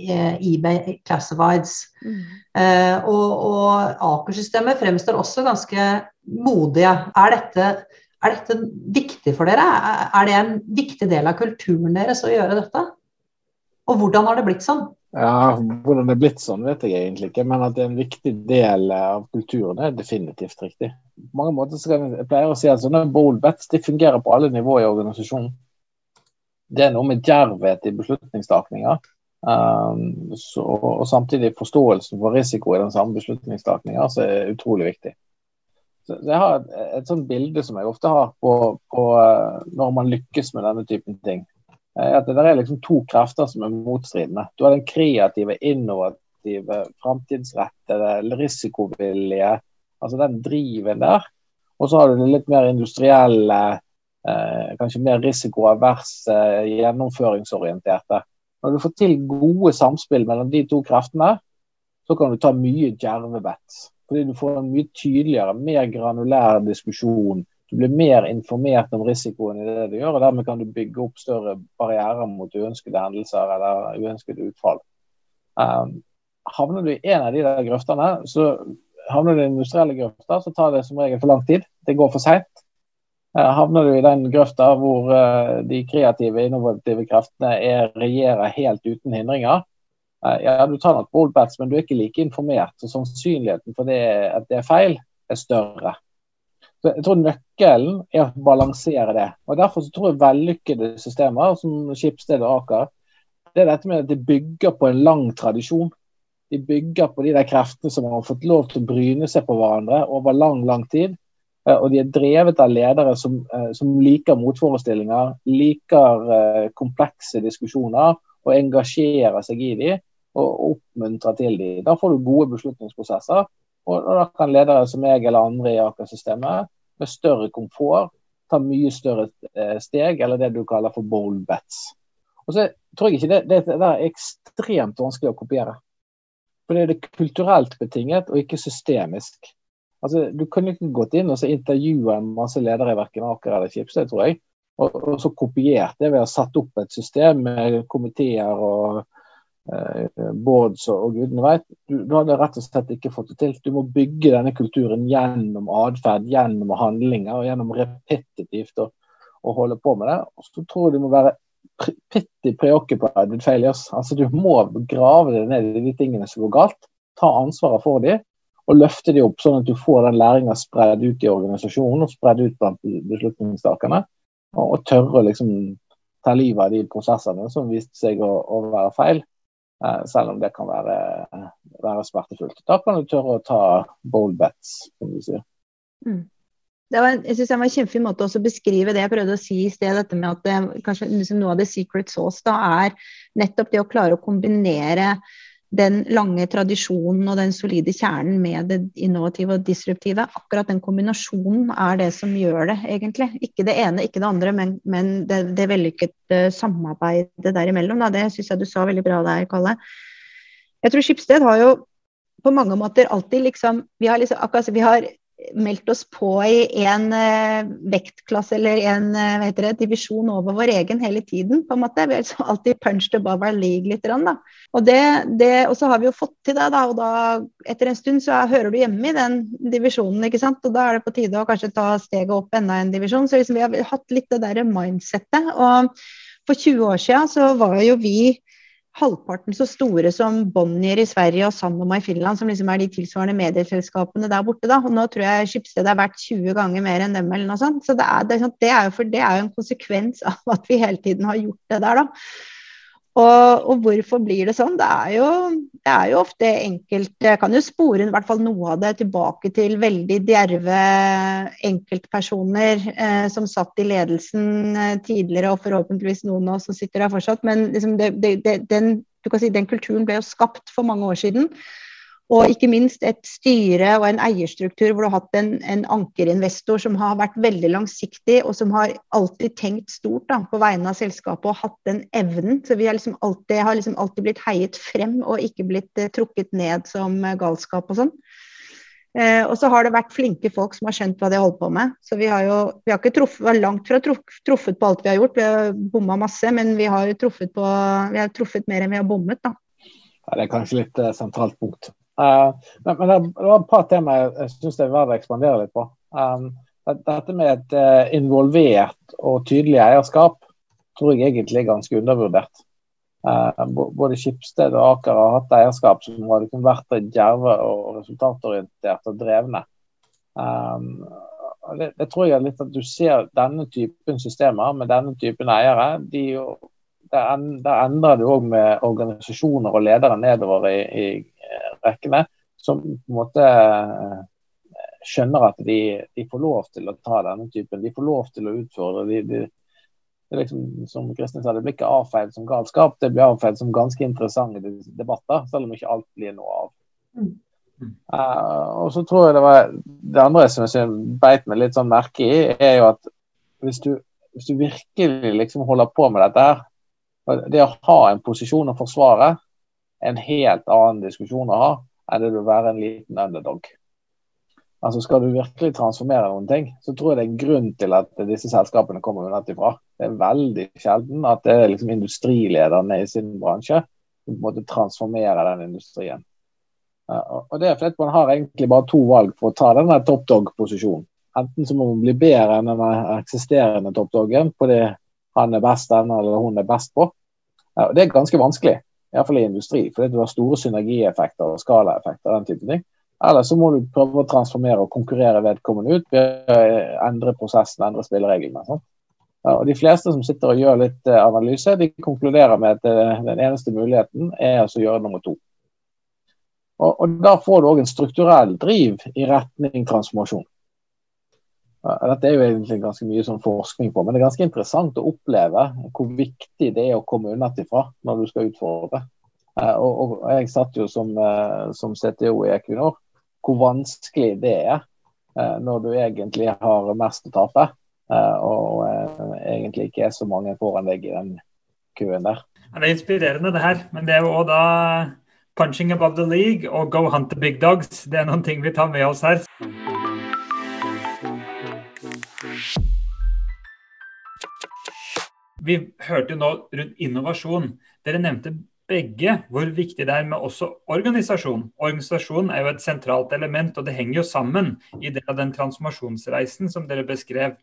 eh, eBay Classifieds. Mm. Eh, og, og Aker-systemet fremstår også ganske modige. Er dette, er dette, viktig for dere? Er det en viktig del av kulturen deres å gjøre dette? Og hvordan har det blitt sånn? Ja, Hvordan det er blitt sånn, vet jeg egentlig ikke. Men at det er en viktig del av kulturen, er definitivt riktig. På mange måter så kan jeg pleier å si at sånne bold bets de fungerer på alle nivåer i organisasjonen det er noe med djervhet i beslutningstakinga. Um, og samtidig forståelsen for risiko i den samme beslutningstakinga som er utrolig viktig. Så jeg har et, et sånt bilde som jeg ofte har på, på uh, når man lykkes med denne typen ting. At Det er liksom to krefter som er motstridende. Du har den kreative, innovative, framtidsrettede, risikovillige. Altså den driven der. Og så har du det litt mer industrielle, eh, kanskje mer risikoaverse, gjennomføringsorienterte. Når du får til gode samspill mellom de to kreftene, så kan du ta mye djerve bets. Fordi du får en mye tydeligere, mer granulær diskusjon. Du blir mer informert om risikoen i det du gjør, og dermed kan du bygge opp større barrierer mot uønskede hendelser eller uønskede utfall. Um, havner du i en av de der grøftene, så havner du i industrielle grøfter, så tar det som regel for lang tid. Det går for seint. Uh, havner du i den grøfta hvor uh, de kreative, innovative kreftene er, regjerer helt uten hindringer, uh, ja, du tar nok bold bats, men du er ikke like informert. Så sannsynligheten for det, at det er feil, er større. Så jeg tror Nøkkelen er å balansere det. og Derfor tror jeg vellykkede systemer som Skipsted og Aker, det er dette med at de bygger på en lang tradisjon. De bygger på de der kreftene som har fått lov til å bryne seg på hverandre over lang, lang tid. Eh, og de er drevet av ledere som, eh, som liker motforestillinger, liker eh, komplekse diskusjoner og engasjerer seg i dem og oppmuntrer til dem. Da får du gode beslutningsprosesser. Og da kan ledere som jeg eller andre i Aker-systemet med større komfort ta mye større steg, eller det du kaller for bold bets. Og så tror jeg ikke det, det, det er ekstremt vanskelig å kopiere. For det er kulturelt betinget, og ikke systemisk. Altså, Du kunne ikke gått inn og så intervjue en masse ledere i verken Aker eller Schibsted, tror jeg, og, og, så kopiert det ved å ha satt opp et system med komiteer og Eh, boards og gudene veit. Du, du, hadde rett og slett ikke fått det til. Du må bygge denne kulturen gjennom atferd, gjennom handlinger og gjennom repetitivt å, holde på med det. Og så tror jeg du må være pretty preoccupied with failures. Altså Du må grave deg ned i de tingene som går galt, ta ansvaret for dem og løfte de opp, sånn at du får den læringa spredd ut i organisasjonen og spredd ut blant beslutningstakerne. Og, og tørre å liksom ta livet av de prosessene som viste seg å, å være feil. Eh, selv om det kan være, være, smertefullt. Da kan du tørre å ta bold bets, som du sier. Mm. Det var, jeg synes det var en kjempefin måte å beskrive det jeg prøvde å si i sted. dette med at det, kanskje liksom Noe av det secret sauce da er nettopp det å klare å kombinere den lange tradisjonen og den solide kjernen med det innovative og disruptive. Akkurat den kombinasjonen er det som gjør det, egentlig. Ikke det ene, ikke det andre, men, men det, det vellykkede samarbeidet derimellom. Da. Det syns jeg du sa veldig bra der, Kalle. Jeg tror Skipsted har jo på mange måter alltid liksom Vi har, liksom, akkurat, vi har meldt oss på i en uh, vektklasse eller en uh, det, divisjon over vår egen hele tiden. på en måte. Vi har liksom alltid punched above our league litt. Da. Og, det, det, og så har vi jo fått til det, da, og da etter en stund så hører du hjemme i den divisjonen. ikke sant? Og da er det på tide å kanskje ta steget opp enda en divisjon. Så liksom, vi har hatt litt det der mindsettet. Og for 20 år siden så var jo vi halvparten så store som Bonnier i Sverige og Sanoma i Finland, som liksom er de tilsvarende medieselskapene der borte. Da. Og nå tror jeg Skipsted er verdt 20 ganger mer enn dem. eller noe sånt. Så det er, det, det er, jo, det er jo en konsekvens av at vi hele tiden har gjort det der. da. Og, og, hvorfor blir det sånn? Det er, jo, det er jo ofte enkelt Jeg kan jo spore i hvert fall noe av det tilbake til veldig djerve enkeltpersoner eh, som satt i ledelsen eh, tidligere, og forhåpentligvis noen av oss som sitter der fortsatt. Men liksom det, det, den, si, den kulturen ble jo skapt for mange år siden. Og ikke minst et styre og en eierstruktur hvor du har hatt en, en ankerinvestor som har vært veldig langsiktig, og som har alltid tenkt stort da, på vegne av selskapet og hatt den evnen. Så vi har liksom alltid, har liksom alltid blitt heiet frem og ikke blitt eh, trukket ned som eh, galskap og sånn. Eh, og så har det vært flinke folk som har skjønt hva de holder på med. Så vi har jo vi har ikke truffet, langt fra truffet på alt vi har gjort. Vi har bomma masse, men vi har jo truffet, på, vi har truffet mer enn vi har bommet, da. Ja, det er kanskje litt uh, sentralt punkt. Uh, men, men, det var et par tema jeg syns det er verdt å ekspandere litt på. Um, dette med et uh, involvert og tydelig eierskap tror jeg egentlig er ganske undervurdert. Uh, både Skipsted og Aker har hatt eierskap som har liksom vært djerve og resultatorientert og drevne. Um, det, det, tror jeg er litt at du ser denne typen systemer med denne typen eiere. de der, endrer du òg med organisasjoner og ledere nedover i, i rekkene, som på en måte eh, skjønner at de, de, får lov til å ta denne typen. De får lov til å utfordre. De, de, det liksom, som Kristin sa, det blir ikke avfeid som galskap, det blir avfeid som ganske interessante debatter, selv om ikke alt blir noe av. Mm. Uh, og så tror jeg det var Det andre som jeg beit meg litt sånn merke i, er jo at hvis du, hvis du virkelig liksom holder på med dette her, det å ha en posisjon å forsvare, en helt annen diskusjon å ha enn det å være en liten underdog. Altså Skal du virkelig transformere noen ting, så tror jeg det er en grunn til at disse selskapene kommer utenfra. Det er veldig sjelden at det er liksom industrilederne i sin bransje som på en måte transformerer den industrien. Og det er fordi man har egentlig bare to valg for å ta denne top dog-posisjonen. Enten så må man bli bedre enn den eksisterende top doggen på det han er best eller hun er best på. Det er ganske vanskelig, iallfall i industri, fordi du har store synergieffekter og skalaeffekter. den type ting. Eller så må du prøve å transformere og konkurrere vedkommende ut å endre prosessen, endre spillereglene. Sånn. Og De fleste som sitter og gjør litt eh, analyse, de konkluderer med at eh, den eneste muligheten er altså å gjøre nummer to. Og, og Da får du òg en strukturell driv i retning transformasjon. Dette er jo egentlig ganske mye sånn forskning på, men det er ganske interessant å oppleve hvor viktig det er å komme unnafra når du skal utfordre. Eh, og, og, Jeg satt jo som, som CTO i Equinor hvor vanskelig det er eh, når du egentlig har mest å tape. Eh, og eh, egentlig ikke er så mange foran deg i den køen der. Det er inspirerende det her, men det er jo òg da punching above the league og go hunt the big dogs. Det er noen ting vi tar med oss her. Vi hørte jo nå rundt innovasjon. Dere nevnte begge hvor viktig det er med også organisasjon. Organisasjon er jo et sentralt element, og det henger jo sammen i det av den transformasjonsreisen som dere beskrev.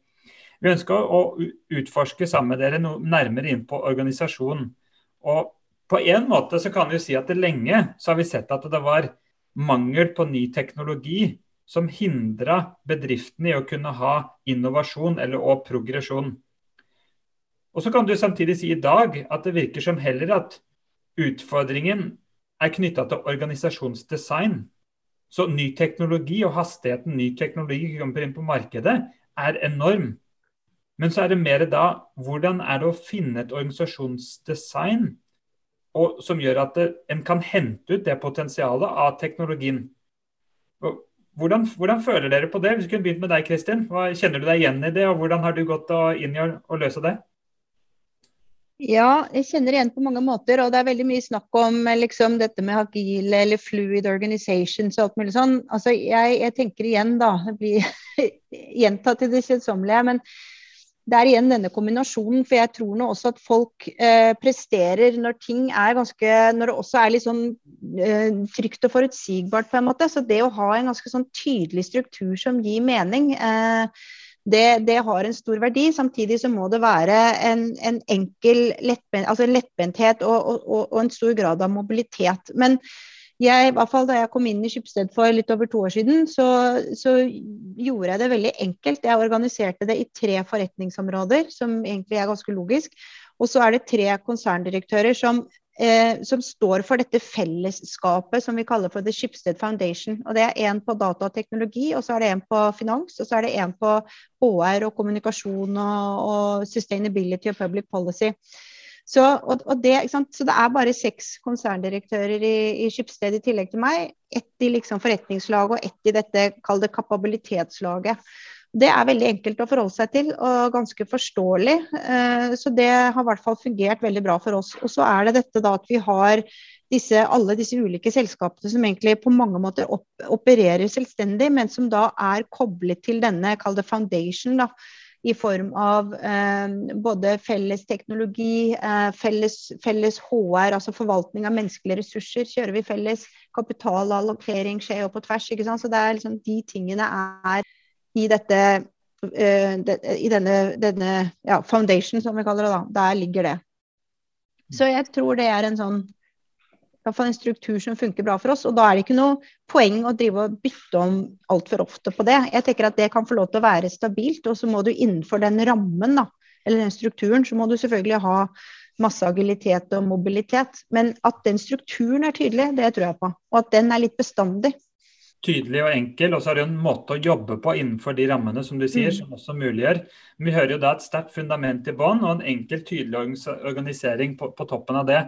Vi ønsker å utforske sammen med dere noe nærmere inn på organisasjon. Og på en måte så kan vi si at lenge så har vi sett at det var mangel på ny teknologi som hindra bedriftene i å kunne ha innovasjon eller og progresjon. Og så kan du samtidig si i dag at det virker som heller at Utfordringen er knytta til organisasjonsdesign. Så ny teknologi og hastigheten ny teknologi kommer inn på markedet, er enorm. Men så er det mer da hvordan er det å finne et organisasjonsdesign og, som gjør at det, en kan hente ut det potensialet av teknologien. Hvordan, hvordan, føler dere på det? Hvis vi kunne begynt med deg, Kristin. Hva, kjenner du deg igjen i det, og hvordan har du gått inn i å løse det? Ja, jeg kjenner igjen på mange måter. Og det er veldig mye snakk om liksom, dette med agile eller fluid organizations og alt mulig sånn. Altså, jeg, jeg tenker igjen, da. Det blir gjentatt til det kjedsommelige. Men det er igjen denne kombinasjonen. For jeg tror nå også at folk eh, presterer når ting er ganske Når det også er litt sånn eh, trygt og forutsigbart, på en måte. Så det å ha en ganske sånn tydelig struktur som gir mening eh, det, det, har en stor verdi. Samtidig så må det være en, en enkel lettbent, altså lettbenthet og, og, og, en stor grad av mobilitet. Men jeg, i hvert fall da jeg kom inn i Skipsted for litt over to år siden, så, så, gjorde jeg det veldig enkelt. Jeg organiserte det i tre forretningsområder, som egentlig er ganske logisk. Og så er det tre konserndirektører som eh, som står for dette fellesskapet som vi kaller for The Shipstead Foundation. Og Det er en på data og så er det en på finans, og så er det en på HR og kommunikasjon og, og sustainability og public policy. Så, og, og det, så, det, er bare seks konserndirektører i, i Skipsted i tillegg til meg. Ett i liksom forretningslaget og ett i dette, kapabilitetslaget. Det er veldig enkelt å forholde seg til og ganske forståelig. Eh, så det har i hvert fall fungert veldig bra for oss. Og så er det dette da at vi har disse, alle disse ulike selskapene som egentlig på mange måter opp, opererer selvstendig, men som da er koblet til denne, kall det foundation, da, i form av eh, både felles teknologi, eh, felles, felles, HR, altså forvaltning av menneskelige ressurser. Kjører vi felles kapitalallokering, skjer jo på tvers. ikke sant? Så det er liksom de tingene er i dette uh, i denne, denne ja, foundation, som vi kaller det. da, Der ligger det. Så jeg tror det er en sånn en struktur som funker bra for oss. Og da er det ikke noe poeng å drive og bytte om altfor ofte på det. Jeg tenker at det kan få lov til å være stabilt, og så må du innenfor den rammen, da, eller den strukturen, så må du selvfølgelig ha masse agilitet og mobilitet. Men at den strukturen er tydelig, det tror jeg på. Og at den er litt bestandig tydelig og enkel, og så er det en måte å jobbe på innenfor de rammene som du sier, mm. som også muliggjør. Men vi hører jo da et sterkt fundament i bånn og en enkel, tydelig organisering på, på, toppen av det.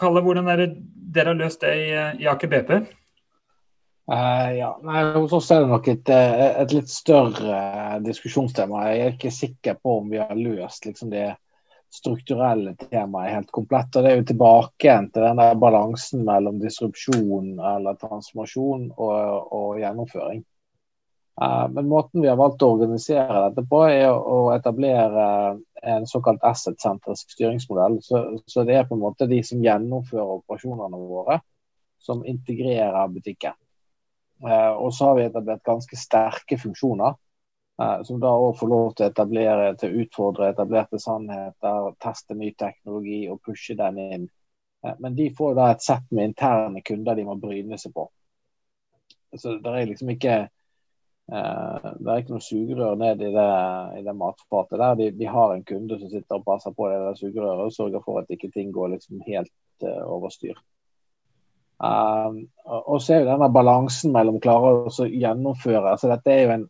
Kalle, hvordan er det dere har løst det i, i Aker BP? Uh, ja, Nei, Hos oss er det nok et, eh, et litt større uh, diskusjonstema. Jeg er ikke sikker på om vi har løst liksom, det strukturelle temaet helt komplett. og Det er jo tilbake til den der balansen mellom disrupsjon eller transformasjon og, og gjennomføring. Uh, men måten vi har valgt å organisere dette på, er å etablere en såkalt asset-sentrisk styringsmodell. Så, så, det er på en måte de som gjennomfører operasjonene våre, som integrerer butikken. Uh, og så har vi etablert ganske sterke funksjoner som da òg får lov til å etablere, til å utfordre etablerte sannheter, teste ny teknologi og pushe den inn. Eh, men de får da et sett med interne kunder de må bryne seg på. Så det er liksom ikke eh, det er ikke noe sugerør ned i det, i det matfatet. der. De, de, har en kunde som sitter og passer på det sugerøret og sørger for at ikke ting går liksom helt uh, over styr. Um, og så er jo denne balansen mellom klarer klare å gjennomføre altså Dette er jo en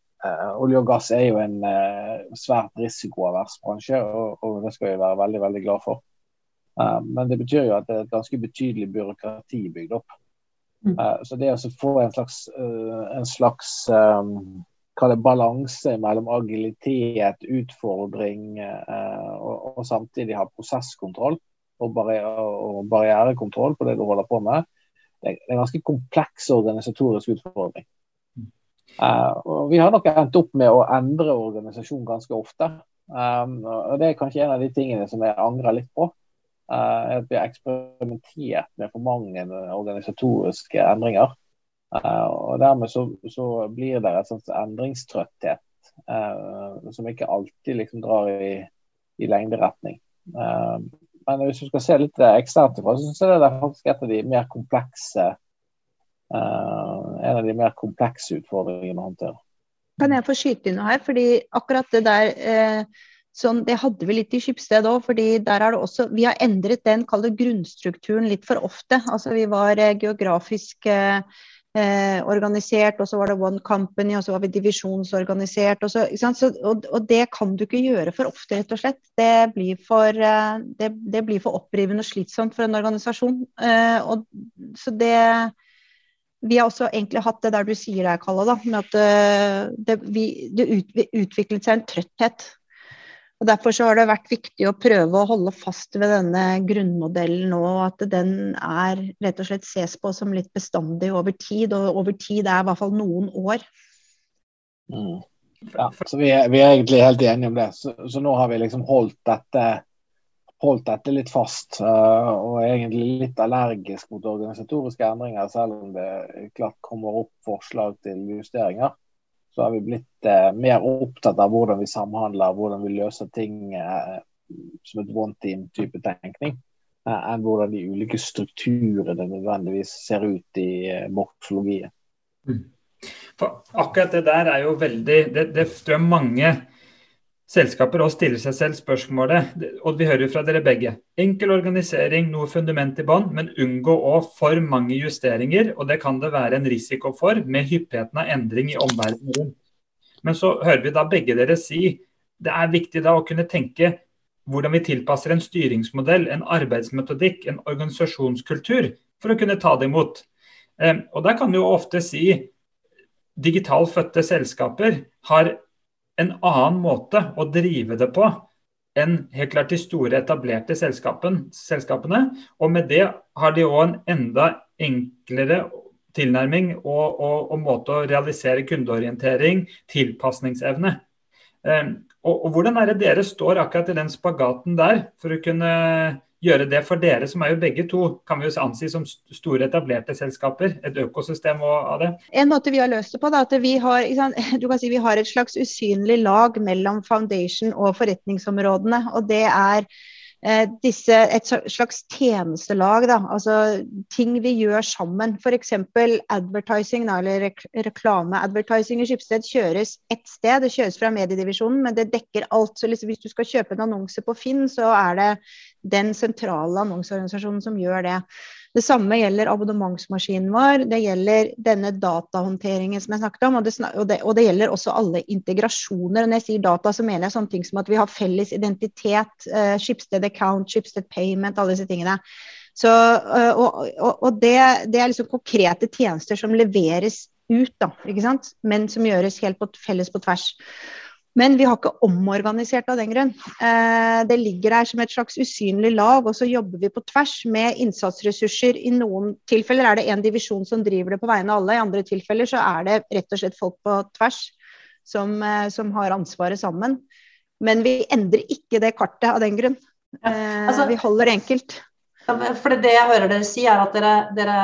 olje og gass er jo en uh, svært risikoavers bransje, og, og, det skal vi være veldig veldig glad for. Uh, men det betyr jo at det er et ganske betydelig byråkrati bygd opp. Mm. så det å få en slags, en slags balanse mellom agilitet, utfordring og, og, samtidig ha prosesskontroll og, barriere, og, barrierekontroll på det du holder på med, det er en ganske kompleks organisatorisk utfordring. Uh, og vi har nok endt opp med å endre organisasjon ganske ofte. Um, og Det er kanskje en av de tingene som jeg angrer litt på. Uh, at vi har eksperimentert med for mange organisatoriske endringer. Uh, og Dermed så, så blir det et sånt endringstrøtthet som ikke alltid liksom drar i, i lengderetning. men hvis du skal se litt eksternt ifra, så syns jeg det er faktisk et av de mer komplekse en av de mer komplekse utfordringene å håndtere. Kan jeg få skyte inn noe her? fordi akkurat det der eh, sånn, Det hadde vi litt i Skipsted òg. fordi der er det også, Vi har endret den kalde grunnstrukturen litt for ofte. altså Vi var eh, geografisk eh, eh, organisert, og så var det One Company, og så var vi divisjonsorganisert. Og, så, så, og, og, det kan du ikke gjøre for ofte, rett og slett. Det blir for, eh, det, det blir for opprivende og slitsomt for en organisasjon. og, så det vi har også egentlig hatt det der du sier der, Kalle, da, med at eh, det, vi, det utviklet seg en trøtthet. Og Derfor så har det vært viktig å prøve å holde fast ved denne grunnmodellen nå. At den er rett og slett ses på som litt bestandig over tid. Og over tid er i hvert fall noen år. Mm. Ja, så vi er, vi er, egentlig helt enige om det. Så, så nå har vi liksom holdt dette holdt dette litt fast. Uh, og er egentlig litt allergisk mot organisatoriske endringer, selv om det klart kommer opp forslag til justeringer. Så har vi blitt uh, mer opptatt av hvordan vi samhandler, hvordan vi løser ting uh, som et one team-type tenkning, enn hvordan de ulike strukturene nødvendigvis ser ut i morfologien. Mm. For akkurat det der er jo veldig Det, det tror jeg mange selskaper og stiller seg selv spørsmålet, og vi hører jo fra dere begge. Enkel organisering, noe fundament i bånn, men unngå òg for mange justeringer. Og det kan det være en risiko for med hyppigheten av endring i omverdenen Men så hører vi da begge dere si det er viktig da å kunne tenke hvordan vi tilpasser en styringsmodell, en arbeidsmetodikk, en organisasjonskultur for å kunne ta det imot. Eh, og der kan du jo ofte si digitalt fødte selskaper har en annen måte å drive det på enn helt klart de store, etablerte selskapene. Og med det har de òg en enda enklere tilnærming og, og, og, måte å realisere kundeorientering, tilpasningsevne. Um, og, og, Hvordan er det dere står akkurat i den spagaten der, for å kunne gjøre det for dere, som er jo begge to kan vi jo ansi som store etablerte selskaper? Et økosystem av det? En måte vi har løst det på, er at vi har, si, vi har et slags usynlig lag mellom foundation og forretningsområdene. og det er disse, et slags tjenestelag. Da. Altså ting vi gjør sammen. F.eks. advertising, da, eller rek reklame-advertising i Skipsted kjøres ett sted. Det kjøres fra mediedivisjonen, men det dekker alt. Så liksom, hvis du skal kjøpe en annonse på Finn, så er det den sentrale annonseorganisasjonen som gjør det. Det samme gjelder abonnementsmaskinen vår, det gjelder denne datahåndteringen som jeg snakket om, og det, og, det, og det, gjelder også alle integrasjoner. Når jeg sier data, så mener jeg sånne ting som at vi har felles identitet, uh, Schibsted account, Schibsted payment, alle disse tingene. Så, uh, og, og det, det, er liksom konkrete tjenester som leveres ut, da, men som gjøres helt på, felles på tvers. Men vi har ikke omorganisert av den grunn. Eh, det ligger der som et slags usynlig lag, og så jobber vi på tvers med innsatsressurser. I noen tilfeller er det én divisjon som driver det på vegne av alle, i andre tilfeller så er det rett og slett folk på tvers. som, eh, som har ansvaret sammen. Men vi endrer ikke det kartet av den grunn. Ja, altså, vi holder det enkelt. For det jeg hører dere si, er at dere, dere,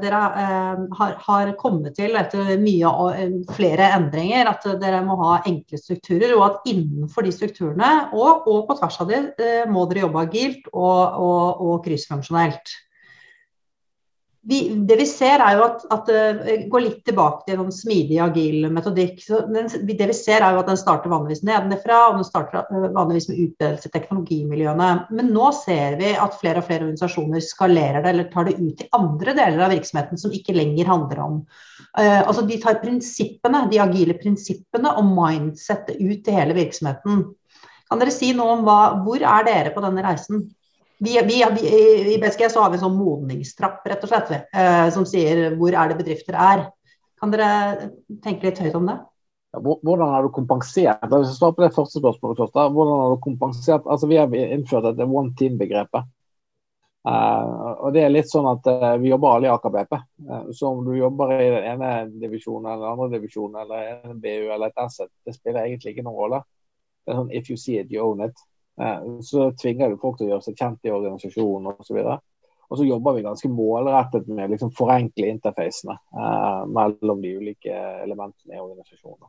dere eh, har, har, kommet til etter mye eh, flere endringer at dere må ha enkle strukturer, og at innenfor de strukturene og, og på tvers av de eh, må dere jobbe agilt og, og, og kryssfunksjonelt vi, det vi ser er jo at, at det går litt tilbake til en smidig, agil metodikk. Den, det vi ser er jo at den starter vanligvis nedenfra, og den starter øh, vanligvis med utbredelse i teknologimiljøene. Men nå ser vi at flere og flere organisasjoner skalerer det, eller tar det ut til andre deler av virksomheten som ikke lenger handler om uh, Altså de tar prinsippene, de agile prinsippene og mindsettet ut til hele virksomheten. Kan dere si noe om hva, hvor er dere på denne reisen? Vi, vi, I BSG så har vi en sånn modningstrapp, rett og slett, eh, som sier hvor er det bedrifter er. Kan dere tenke litt høyt om det? Ja, hvordan har du kompensert Hvis jeg svarer på det første spørsmålet først, da, hvordan har du kompensert, altså Vi har innført dette one team-begrepet. Uh, og det er litt sånn at uh, Vi jobber alle i Aker BP. Uh, så om du jobber i den ene divisjonen eller den andre divisjonen eller en BU eller et asset, det spiller egentlig ikke noen rolle. Det er sånn If you see it, you own it. Eh, så tvinger du folk til å gjøre seg kjent i organisasjonen osv. Og så jobber vi ganske målrettet med å liksom forenkle interfacene eh, mellom de ulike elementene i organisasjonen.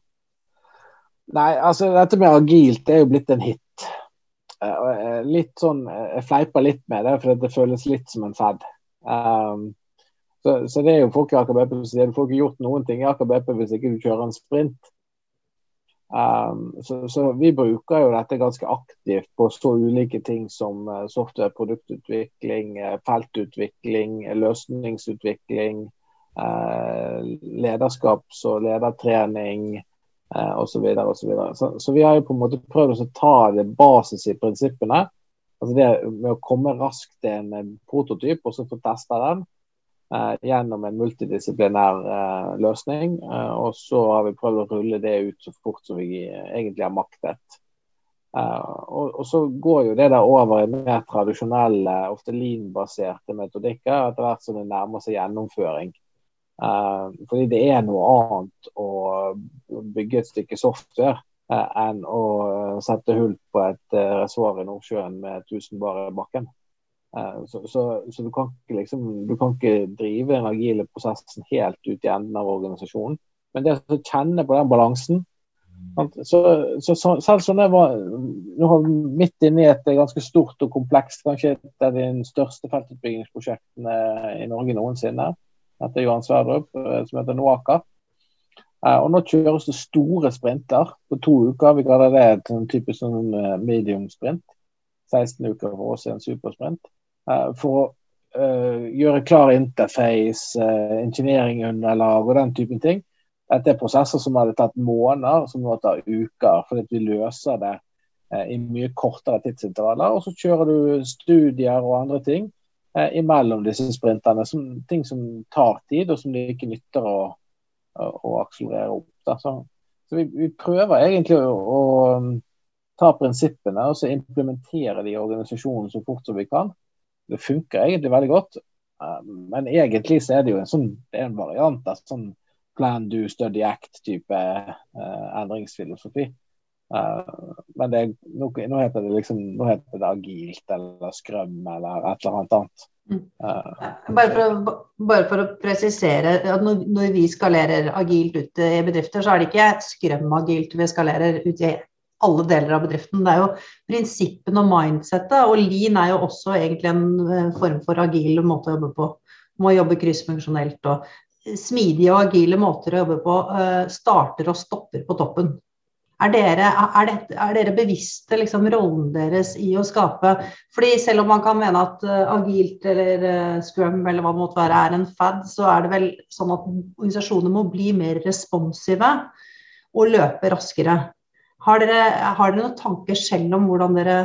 Nei, altså dette med agilt det er jo blitt en hit. Eh, litt sånn, Jeg fleiper litt med det, for det føles litt som en fad. Um, så, så, det er jo folk i Aker BP som sier du får ikke gjort noen ting i Aker BP hvis ikke du kjører en sprint. Um, så, så, vi bruker jo dette ganske aktivt på så ulike ting som uh, software, produktutvikling, uh, feltutvikling, løsningsutvikling, uh, lederskaps- og ledertrening uh, osv. Så, så, så vi har jo på en måte prøvd å ta det basis i prinsippene. Altså det med å komme raskt til en prototyp og så få testa den. Eh, gjennom en multidisiplinær eh, løsning. Eh, og så har vi prøvd å rulle det ut så fort som vi egentlig har maktet. Og, og, så går jo det der over i mer tradisjonelle, ofte lean-baserte metodikker etter hvert som det nærmer seg gjennomføring. Fordi det er noe annet å bygge et stykke software enn å sette hull på et uh, i Nordsjøen med 1000 bar i bakken. Eh, så, så, så, du, kan ikke, liksom, du kan ikke drive den agile prosessen helt ut i enden av organisasjonen. Men det å kjenne på den balansen så, så, selv som det var nå har vi midt inne i et ganske stort og komplekst, kanskje et av de største feltutbyggingsprosjektene i Norge noensinne. Dette er Johan Sverdrup, eh, som heter Noaka. Eh, og Nå kjøres det store sprinter på to uker. Vi kaller det en sånn typisk sånn medium sprint. 16 uker for oss er en supersprint. Eh, for å uh, gjøre klar interface, uh, engineeringunderlag og den typen ting. Dette er prosesser som hadde tatt måneder, som nå tar uker, fordi vi løser det i mye kortere tidsintervaller. Og så kjører du studier og andre ting imellom disse sprintene. Som, ting som tar tid, og som det ikke nytter å, å, å akselerere opp. Så, så vi, vi, prøver egentlig å, å ta prinsippene og så implementere de i organisasjonen så fort som vi kan det funker egentlig veldig godt. Eh, men egentlig så er det jo en sånn det er en variant av sånn plan, do, study, act-type uh, endringsfilosofi. Uh, men det, nå, nå, heter det liksom nå heter det agilt eller skrøm eller et eller annet annet. Uh, bare, for å, bare, for å, presisere at når, når, vi skalerer agilt ut i bedrifter, så er det ikke skrøm-agilt vi skalerer ut i alle deler av bedriften. Det er jo prinsippene og mindsettet, og lean er jo også egentlig en eh, form for agil måte å jobbe på. Må jobbe kryssfunksjonelt og smidige og agile måter å jobbe på uh, starter og stopper på toppen. Er dere, er det, er dere bevisste liksom, rollen deres i å skape fordi Selv om man kan mene at agilt eller scrum eller hva det måtte være er en fad, så er det vel sånn at organisasjoner må bli mer responsive og løpe raskere. Har dere, har dere noen tanker selv om hvordan dere,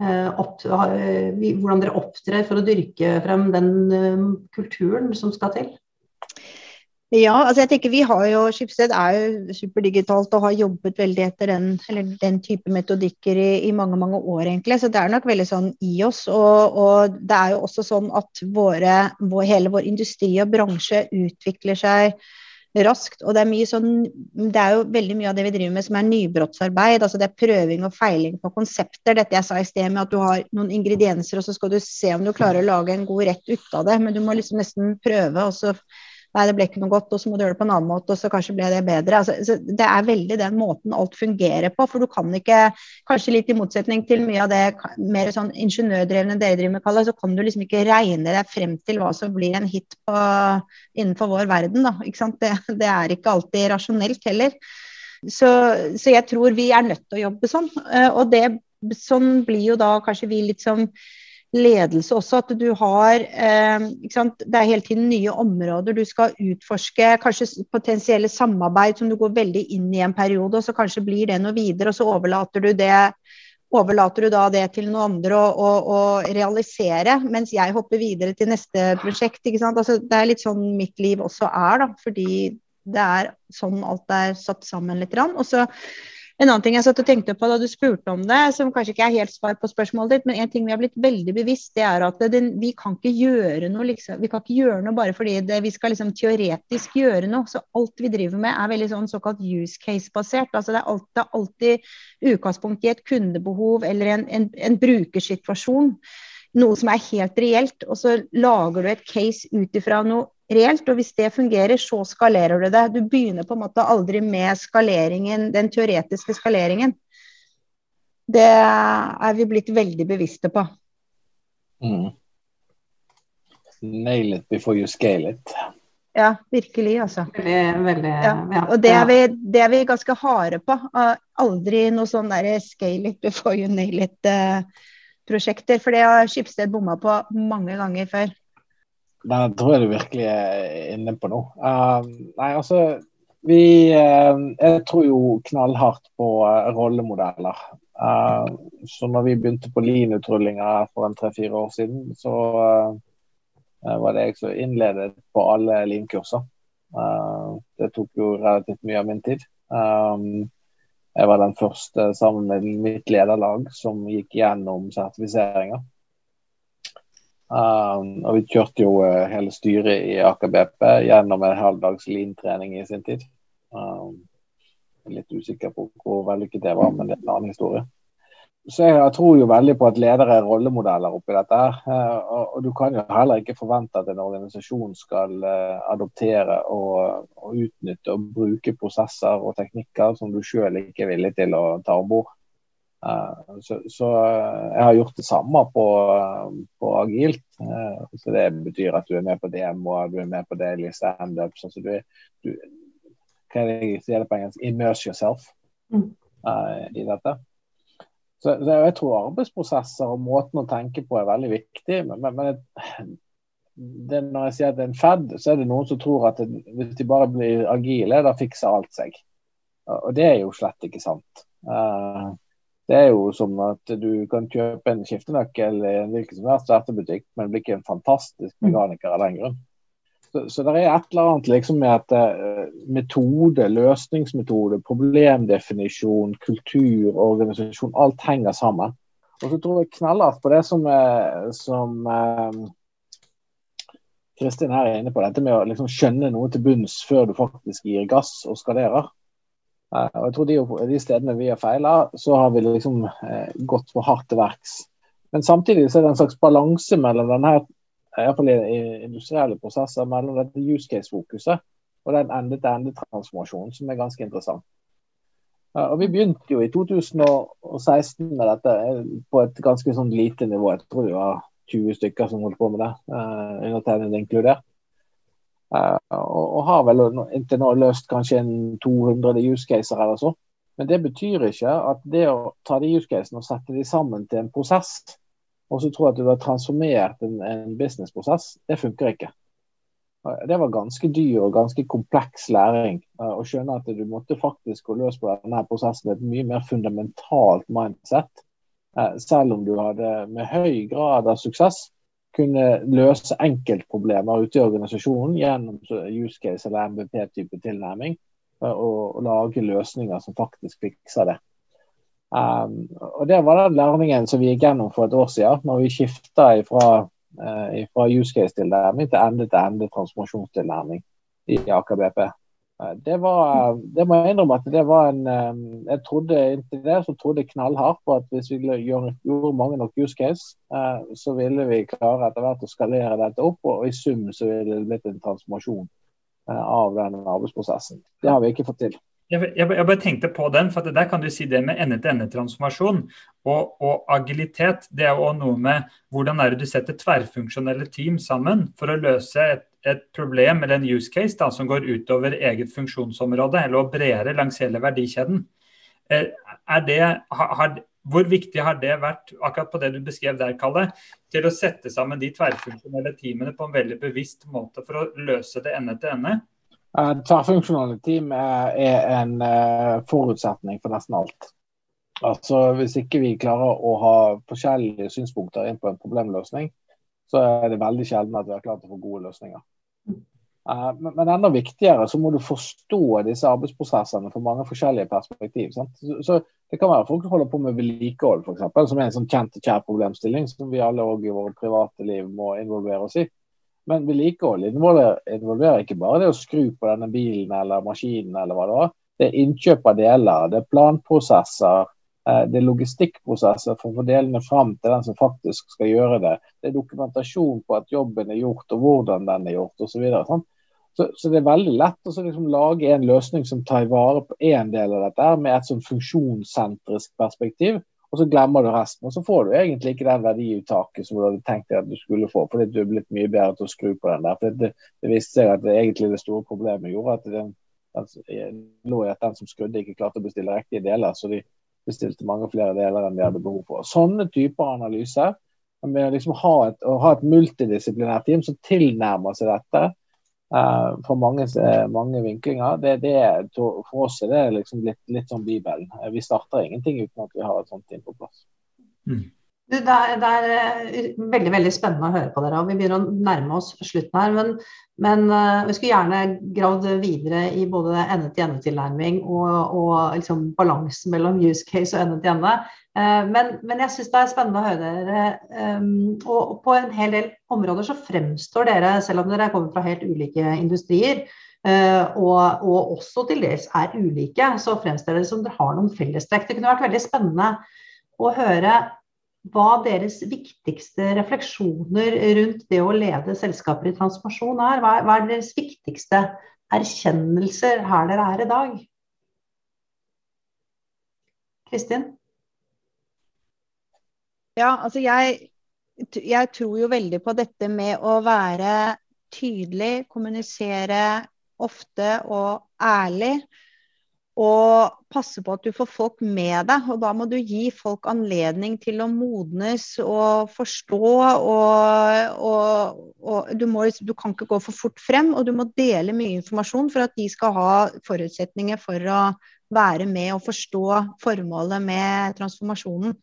eh, opp, eh, dere opptrer for å dyrke frem den eh, kulturen som skal til? Ja, altså jeg tenker vi har jo, Skipsted er jo superdigitalt og har jobbet veldig etter den, den type metodikker i, i, mange mange år, egentlig. Så det er nok veldig sånn i oss. Og, og det er jo også sånn at våre, vår, hele vår industri og bransje utvikler seg raskt. Og det er, mye sånn, det er jo veldig mye av det vi driver med som er nybrottsarbeid. altså Det er prøving og feiling på konsepter. Dette jeg sa i sted med at du har noen ingredienser, og så skal du se om du klarer å lage en god rett ut av det. Men du må liksom nesten prøve, og så Nei, det ble ikke noe godt, og så må du gjøre det på en annen måte, og så kanskje ble det bedre. Altså, det er veldig den måten alt fungerer på. For du kan ikke, kanskje litt i motsetning til mye av det mer sånn ingeniørdrevne dere driver med, Kalle, så kan du liksom ikke regne deg frem til hva som blir en hit på, innenfor vår verden. Da, ikke det, det, er ikke alltid rasjonelt heller. Så, så, jeg tror vi er nødt til å jobbe sånn. Eh, og det, sånn blir jo da kanskje vi litt sånn ledelse også. At du har eh, Det er hele tiden nye områder du skal utforske. Kanskje potensielle samarbeid som du går veldig inn i en periode, og så kanskje blir det noe videre, og så overlater du det overlater du da det til noen andre å, å, å realisere, mens jeg hopper videre til neste prosjekt. ikke sant? Altså, det er litt sånn mitt liv også er, da, fordi det er sånn alt er satt sammen litt. Og så en annen ting jeg satt og tenkte på da du spurte om det, som kanskje ikke er helt svar på spørsmålet ditt, men en ting vi har blitt veldig bevisst, det er at det, vi kan ikke gjøre noe liksom, vi kan ikke gjøre noe bare fordi det, vi skal liksom teoretisk gjøre noe. Så alt vi driver med er veldig sånn såkalt use case-basert. altså Det er det er alltid utgangspunkt i et kundebehov eller en, en, en brukersituasjon noe som er helt reelt, og så lager du et case ut ifra noe reelt. Og hvis det fungerer, så skalerer du det. Du begynner på en måte aldri med skaleringen, den teoretiske skaleringen. Det er vi blitt veldig bevisste på. Mm. Nail it before you scale it. Ja, virkelig, altså. Veldig, veldig, ja. Ja. Og det er, vi, det er, vi, ganske harde på. Aldri noe sånn der scale it before you nail it-prosjekter. Uh, for det har Skipsted bomma på mange ganger før. Den tror jeg du virkelig er inne på nå. Uh, nei, altså vi uh, Jeg tror jo knallhardt på uh, rollemodeller. så når vi begynte på Lean-utrullinga for en tre-fire år siden, så var det jeg som innledet på alle Lean-kurser. det tok jo relativt mye av min tid. jeg var den første sammen med mitt lederlag som gikk gjennom sertifiseringer. Um, og vi kjørte jo uh, hele styret i Aker BP gjennom en halvdags lean-trening i sin tid. Um, litt usikker på hvor vellykket det var, men det er en annen historie. Så jeg, jeg tror jo veldig på at ledere er rollemodeller oppi dette. Uh, og, og, du kan jo heller ikke forvente at en organisasjon skal uh, adoptere og, og, utnytte og bruke prosesser og teknikker som du sjøl ikke er villig til å ta om bord. Eh, så, så, eh, jeg har gjort det samme på, på agilt. Eh, så Det betyr at du er med på demo, du er med på daily standups. så du, du, hva er det jeg sier det på engelsk? Immerse yourself mm. uh, i dette. Så, så, jeg tror arbeidsprosesser og måten å tenke på er veldig viktig. Men, men, men det, når jeg sier at det er en Fed, så er det noen som tror at det, hvis de bare blir agile, da fikser alt seg. Og det er jo slett ikke sant. Uh, det er jo som at du kan kjøpe en skiftenøkkel i en hvilken som helst svertebutikk, men blir ikke en fantastisk mm. mekaniker av den grunn. Så, så, det er et eller annet liksom med at uh, metode, løsningsmetode, problemdefinisjon, kultur, organisasjon, alt henger sammen. Og så tror jeg knallhardt på det som, uh, som uh, Kristin her er inne på, dette med å liksom skjønne noe til bunns før du faktisk gir gass og skalerer. Eh, og jeg tror de, de stedene vi har feila, så har vi liksom eh, gått for hardt til verks. Men samtidig så er det en slags balanse mellom denne, iallfall i, industrielle prosesser, mellom dette use case-fokuset og den ende-til-ende-transformasjonen, som er ganske interessant. Uh, og Vi begynte jo i 2016 med dette eh, på et ganske sånn lite nivå. Jeg tror det var 20 stykker som holdt på med det, undertegnede inkludert. Uh, og, har vel inntil nå løst kanskje en 200 use caser eller så. Men det betyr ikke at det å ta de use casene og sette de sammen til en prosess, og så tro at du har transformert en, en businessprosess, det funker ikke. Uh, det var ganske dyr og ganske kompleks læring uh, å skjønne at du måtte faktisk gå løs på denne prosessen med et mye mer fundamentalt mindset. Selv om du hadde med høy grad av suksess kunne løse enkeltproblemer ute i organisasjonen gjennom use case eller MVP-type tilnærming. Og, og, lage løsninger som faktisk fikser det. Um, og Det var den læringen som vi gikk gjennom for et år siden, når vi skifta fra, uh, fra use case-tilnærming til ende-til-ende transformasjonstilnærming i Aker BP. Det, var, det må jeg innrømme at det var en Jeg trodde inntil det så trodde jeg knallhardt på at hvis vi gjorde, mange nok use case, så ville vi klare etter hvert å skalere dette opp. Og i sum så ville det blitt en transformasjon av den arbeidsprosessen. Det har vi ikke fått til. Jeg, jeg, bare tenkte på den, for Der kan du si det med ende-til-ende-transformasjon og, og, agilitet. Det er jo noe med hvordan er det du setter tverrfunksjonelle team sammen for å løse et, et problem eller en use case da, som går utover eget funksjonsområde eller bredere langs hele verdikjeden. Eh, det, har, hvor viktig har det vært akkurat på det du beskrev der, Kalle, til å sette sammen de tverrfunksjonelle teamene på en veldig bevisst måte for å løse det ende til ende? Uh, Tverrfunksjonale team er, en uh, forutsetning for nesten alt. Altså Hvis ikke vi klarer å ha forskjellige synspunkter inn på en problemløsning, så er det veldig sjelden at vi har klart å få gode løsninger. Uh, men, enda viktigere så må du forstå disse arbeidsprosessene fra mange forskjellige perspektiv. Så, så, Det kan være folk som holder på med vedlikehold, f.eks., som er en sånn kjent og kjær problemstilling som vi alle i våre private liv må involvere oss i. Men vedlikehold involverer, involverer ikke bare det å skru på denne bilen eller maskinen eller hva det var. Det er innkjøp av deler, det er planprosesser, eh, det er logistikkprosesser for å få delene fram til den som faktisk skal gjøre det. Det er dokumentasjon på at jobben er gjort og hvordan den er gjort osv. Så, så, så det er veldig lett å liksom lage en løsning som tar vare på én del av dette med et sånn funksjonssentrisk perspektiv og så glemmer du resten. Og så får du egentlig ikke den verdiuttaket som du hadde tenkt at du skulle få, fordi du er blitt mye bedre til å skru på den der. For det, det viste seg at det egentlig det store problemet gjorde at den, den lå i at den som skrudde, ikke klarte å bestille riktige deler. Så de bestilte mange flere deler enn de hadde behov for. Sånne typer analyser, med liksom ha et, å ha et multidisiplinært team som tilnærmer seg dette, Uh, fra mange, mange, vinklinger. Det, det, for oss er det liksom litt, litt sånn Bibelen. Eh, vi starter ingenting uten at vi har et sånt team på plass. Mm. Det, er, det, er, eh, veldig veldig spennende å høre på dere. og Vi begynner å nærme oss slutten her. Men, men uh, vi skulle gjerne gravd videre i både ende-til-ende-tilnærming og, og liksom balansen mellom use case og ende-til-ende. Eh, men, men, jeg syns det er spennende å høre dere. Og på en hel del områder så fremstår dere, selv om dere kommer fra helt ulike industrier, og, og, også til dels er ulike, så fremstår det som dere har noen fellestrekk. Det kunne vært veldig spennende å høre hva deres viktigste refleksjoner rundt det å lede selskaper i transformasjon er. Hva, er deres viktigste erkjennelser her dere er i dag? Kristin? Ja, altså jeg, jeg tror jo veldig på dette med å være tydelig, kommunisere ofte og ærlig. Og passe på at du får folk med deg. Og da må du gi folk anledning til å modnes og forstå. Og, og, og du, må, du, kan ikke gå for fort frem, og du må dele mye informasjon for at de skal ha forutsetninger for å være med og forstå formålet med transformasjonen.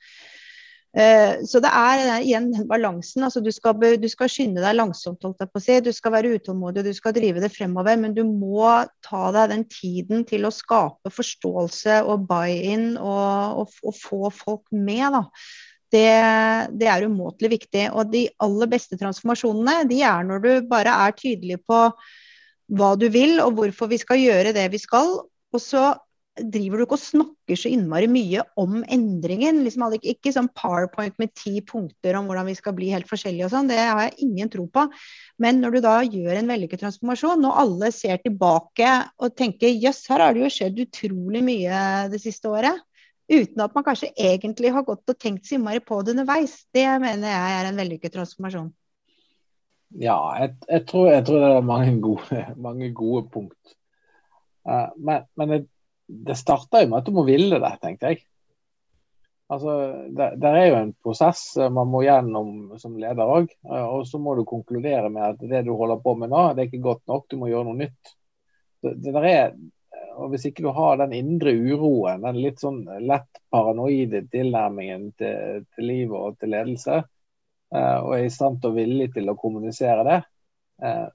Eh, så det er igjen den balansen. altså du skal, du skal, skynde deg langsomt, si. Du skal være utålmodig, du skal drive det fremover. Men du må ta deg den tiden til å skape forståelse og buy-in og, og, og, få folk med. Det, det, er umåtelig viktig. Og de aller beste transformasjonene de er når du bare er tydelig på hva du vil og hvorfor vi skal gjøre det vi skal. Og så driver du ikke og snakker så innmari mye om endringen. Liksom, ikke sånn powerpoint med ti punkter om hvordan vi skal bli helt forskjellige og sånn. Det har jeg ingen tro på. Men når du da gjør en vellykket transformasjon, og alle ser tilbake og tenker jøss, her har det jo skjedd utrolig mye det siste året. Uten at man kanskje egentlig har gått og tenkt så innmari på det underveis. Det mener jeg er en vellykket transformasjon. Ja, jeg, jeg, tror, jeg tror, det er mange gode, mange gode punkt. Uh, men, men jeg det starta jo med at du må ville det, tenkte jeg. Altså, det, det, er jo en prosess man må gjennom som leder òg. Og så må du konkludere med at det du holder på med nå, det er ikke godt nok, du må gjøre noe nytt. Det, det er, og Hvis ikke du har den indre uroen, den litt sånn lett paranoide tilnærmingen til, til livet og til ledelse, eh, og er i stand til og villig til å kommunisere det, eh,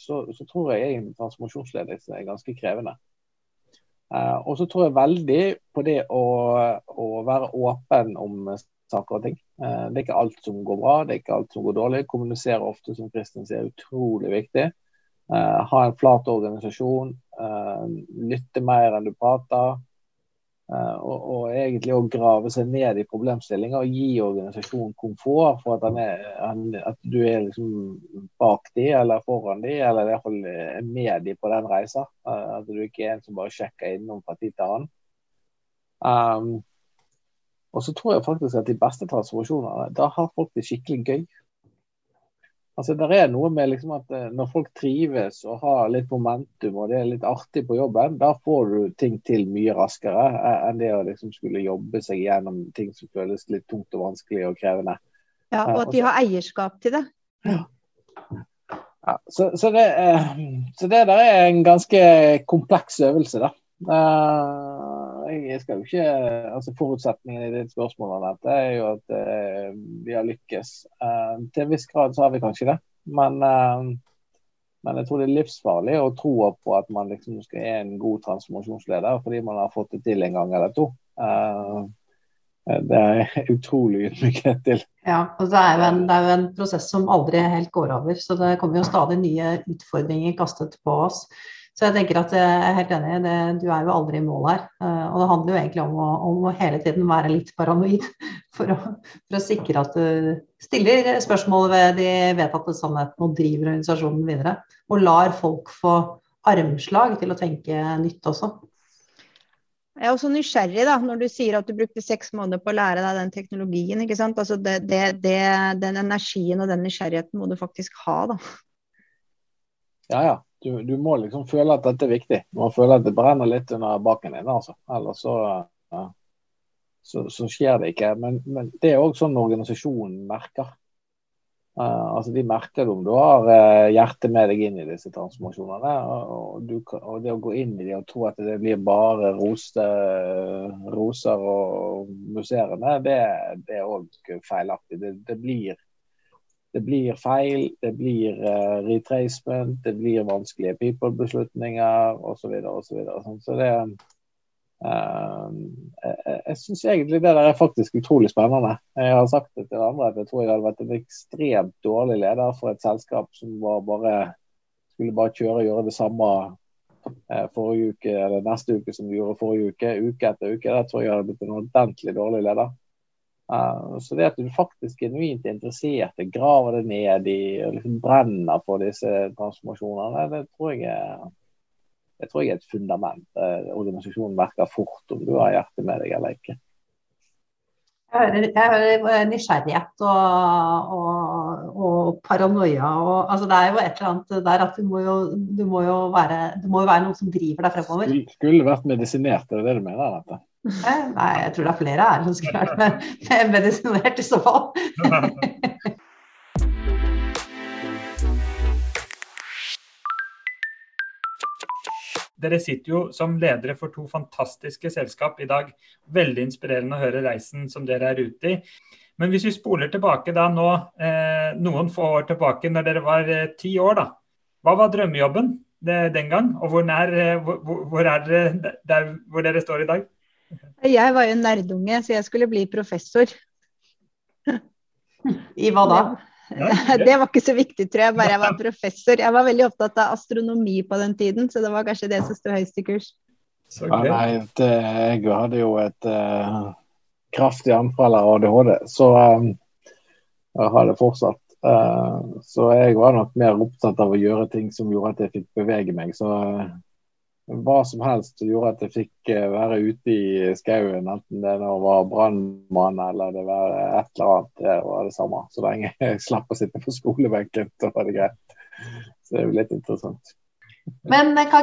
så, så tror jeg egentlig transformasjonsledelse er ganske krevende. Uh, og så tror jeg veldig på det å, å være åpen om saker og ting. Uh, det er ikke alt som går bra, det er ikke alt som går dårlig. Kommunisere ofte, som Kristin sier, er utrolig viktig. Uh, ha en flat organisasjon. Lytte mer enn du prater. Uh, og, og, egentlig å grave seg ned i problemstillinga og gi organisasjonen komfort for at, er, at du er liksom bak de eller foran de, eller i hvert fall med de på den reisa. Uh, at du ikke er en som bare sjekker innom fra tid til annen. Um, og så tror jeg faktisk at de beste transformasjonene, da har folk det skikkelig gøy. Altså, det er noe med liksom at eh, Når folk trives og har litt momentum og det er litt artig på jobben, da får du ting til mye raskere eh, enn det å liksom skulle jobbe seg gjennom ting som føles litt tungt og vanskelig og krevende. Ja, Og at de har eierskap til det. Ja. ja så, så, det, så, det, der er en ganske kompleks øvelse, da. Jeg skal jo ikke, altså Forutsetningen i ditt spørsmål Annette, er jo at uh, vi har lykkes. Uh, til en viss grad så har vi kanskje det. Men, eh, men, jeg tror det er livsfarlig å tro på at man liksom skal er en god transformasjonsleder fordi man har fått det til en gang eller to. Det er utrolig ydmykhet til. Ja, og det er, en, det er, jo en, prosess som aldri helt går over. Så det kommer jo stadig nye utfordringer kastet på oss. Så jeg tenker at jeg er helt enig. Det, du er jo aldri i mål her. Eh, og det handler jo egentlig om å, om å hele tiden være litt paranoid for å, for å, sikre at du stiller spørsmål ved de vedtatte sannhetene og driver organisasjonen videre. Og lar folk få armslag til å tenke nytt også. Jeg er også nysgjerrig da, når du sier at du brukte seks måneder på å lære deg den teknologien. ikke sant? Altså det, det, det, den energien og den nysgjerrigheten må du faktisk ha. da. Ja, ja du, du, må liksom føle at dette er viktig. Du må føle at det brenner litt under baken din. altså. Ellers så, ja, så, så, skjer det ikke. Men, men det er òg sånn organisasjonen merker. Uh, altså De merker det om du har uh, hjertet med deg inn i disse transformasjonene. Og, du, og, det å gå inn i det og tro at det blir bare roste, roser og musserende, det er òg feilaktig. Det, det blir det blir feil, det blir uh, retracement, det blir vanskelige people-beslutninger osv. osv. Så, så det uh, Jeg, jeg syns egentlig det der er faktisk utrolig spennende. Jeg har sagt det til andre at jeg tror jeg hadde vært en ekstremt dårlig leder for et selskap som bare skulle bare kjøre og gjøre det samme uh, forrige uke eller neste uke som vi gjorde forrige uke, uke etter uke. Der tror jeg hadde blitt en ordentlig dårlig leder. Uh, så det at du faktisk genuint er interessert, graver det ned i og liksom brenner for disse transformasjonene, det tror jeg er, det tror jeg er et fundament. Uh, organisasjonen merker fort om du har hjertet med deg eller ikke. Jeg hører, jeg hører nysgjerrighet og, og, og paranoia. Og, altså det er jo et eller annet der at du må jo, du må jo være, det må jo være noen som driver deg fremover. Skulle, skulle vært medisinert, er det det du mener? Dette? Nei, jeg tror det er flere her som skulle vært med, med medisinert i så fall. Dere sitter jo som ledere for to fantastiske selskap i dag. Veldig inspirerende å høre reisen som dere er ute i. Men hvis vi spoler tilbake da nå, eh, noen få år tilbake, når dere var eh, ti år, da. Hva var drømmejobben det, den gang? Og hvor, nær, eh, hvor, hvor er dere der hvor dere står i dag? Jeg var jo nerdunge, så jeg skulle bli professor. I hva da? Det var ikke så viktig, tror jeg. Bare jeg var professor. Jeg var veldig opptatt av astronomi på den tiden, så det var kanskje det som sto høyest i kurs. Ja, nei, det, jeg hadde jo et uh, kraftig anfall av ADHD, så um, jeg har det fortsatt. Uh, så jeg var nok mer opptatt av å gjøre ting som gjorde at jeg fikk bevege meg. Så uh, hva som helst som gjorde at jeg fikk eh, være ute i skauen, enten det var brannmann eller det var et eller annet. Det var det samme. Så lenge jeg slapp å sitte på skolebenken, så var det greit. Så det er jo litt interessant. Men eh,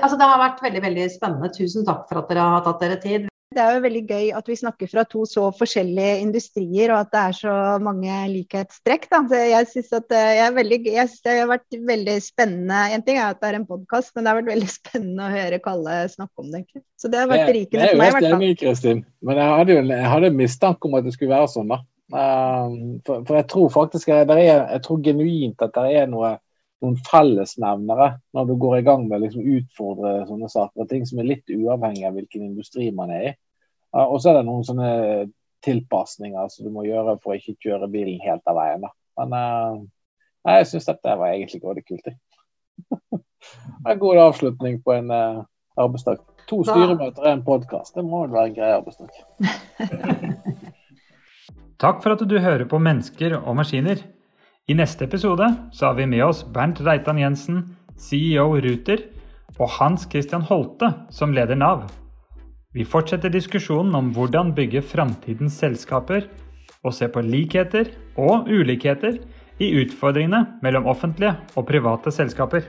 altså, det har vært veldig veldig spennende. Tusen takk for at dere har tatt dere tid. Det er jo veldig gøy at vi snakker fra to så forskjellige industrier, og at det er så mange likhetstrekk. Jeg syns eh, det har vært veldig spennende. En ting er at det er en podkast, men det har vært veldig spennende å høre Kalle snakke om det. Så det har vært berikende for meg. Jeg er enig, Kristin. Men jeg hadde jo jeg hadde mistanke om at det skulle være sånn, da. Um, for, for, jeg tror faktisk jeg, er, jeg tror genuint at det er noe noen fellesnevnere når du går i gang med å liksom utfordre sånne saker. Ting som er litt uavhengig av hvilken industri man er i. Og så er det noen sånne tilpasninger som du må gjøre for å ikke kjøre bilen helt av veien. Da. Men nei, jeg syns dette var egentlig veldig kult. En god avslutning på en uh, arbeidsdag. To styremøter og en podkast. Det må vel være en grei arbeidsdag. Takk for at du hører på Mennesker og maskiner. I neste episode så har vi med oss Bernt Reitan Jensen, CEO Ruter, og Hans Christian Holte, som leder Nav. Vi fortsetter diskusjonen om hvordan bygge framtidens selskaper, og se på likheter og ulikheter i utfordringene mellom offentlige og private selskaper.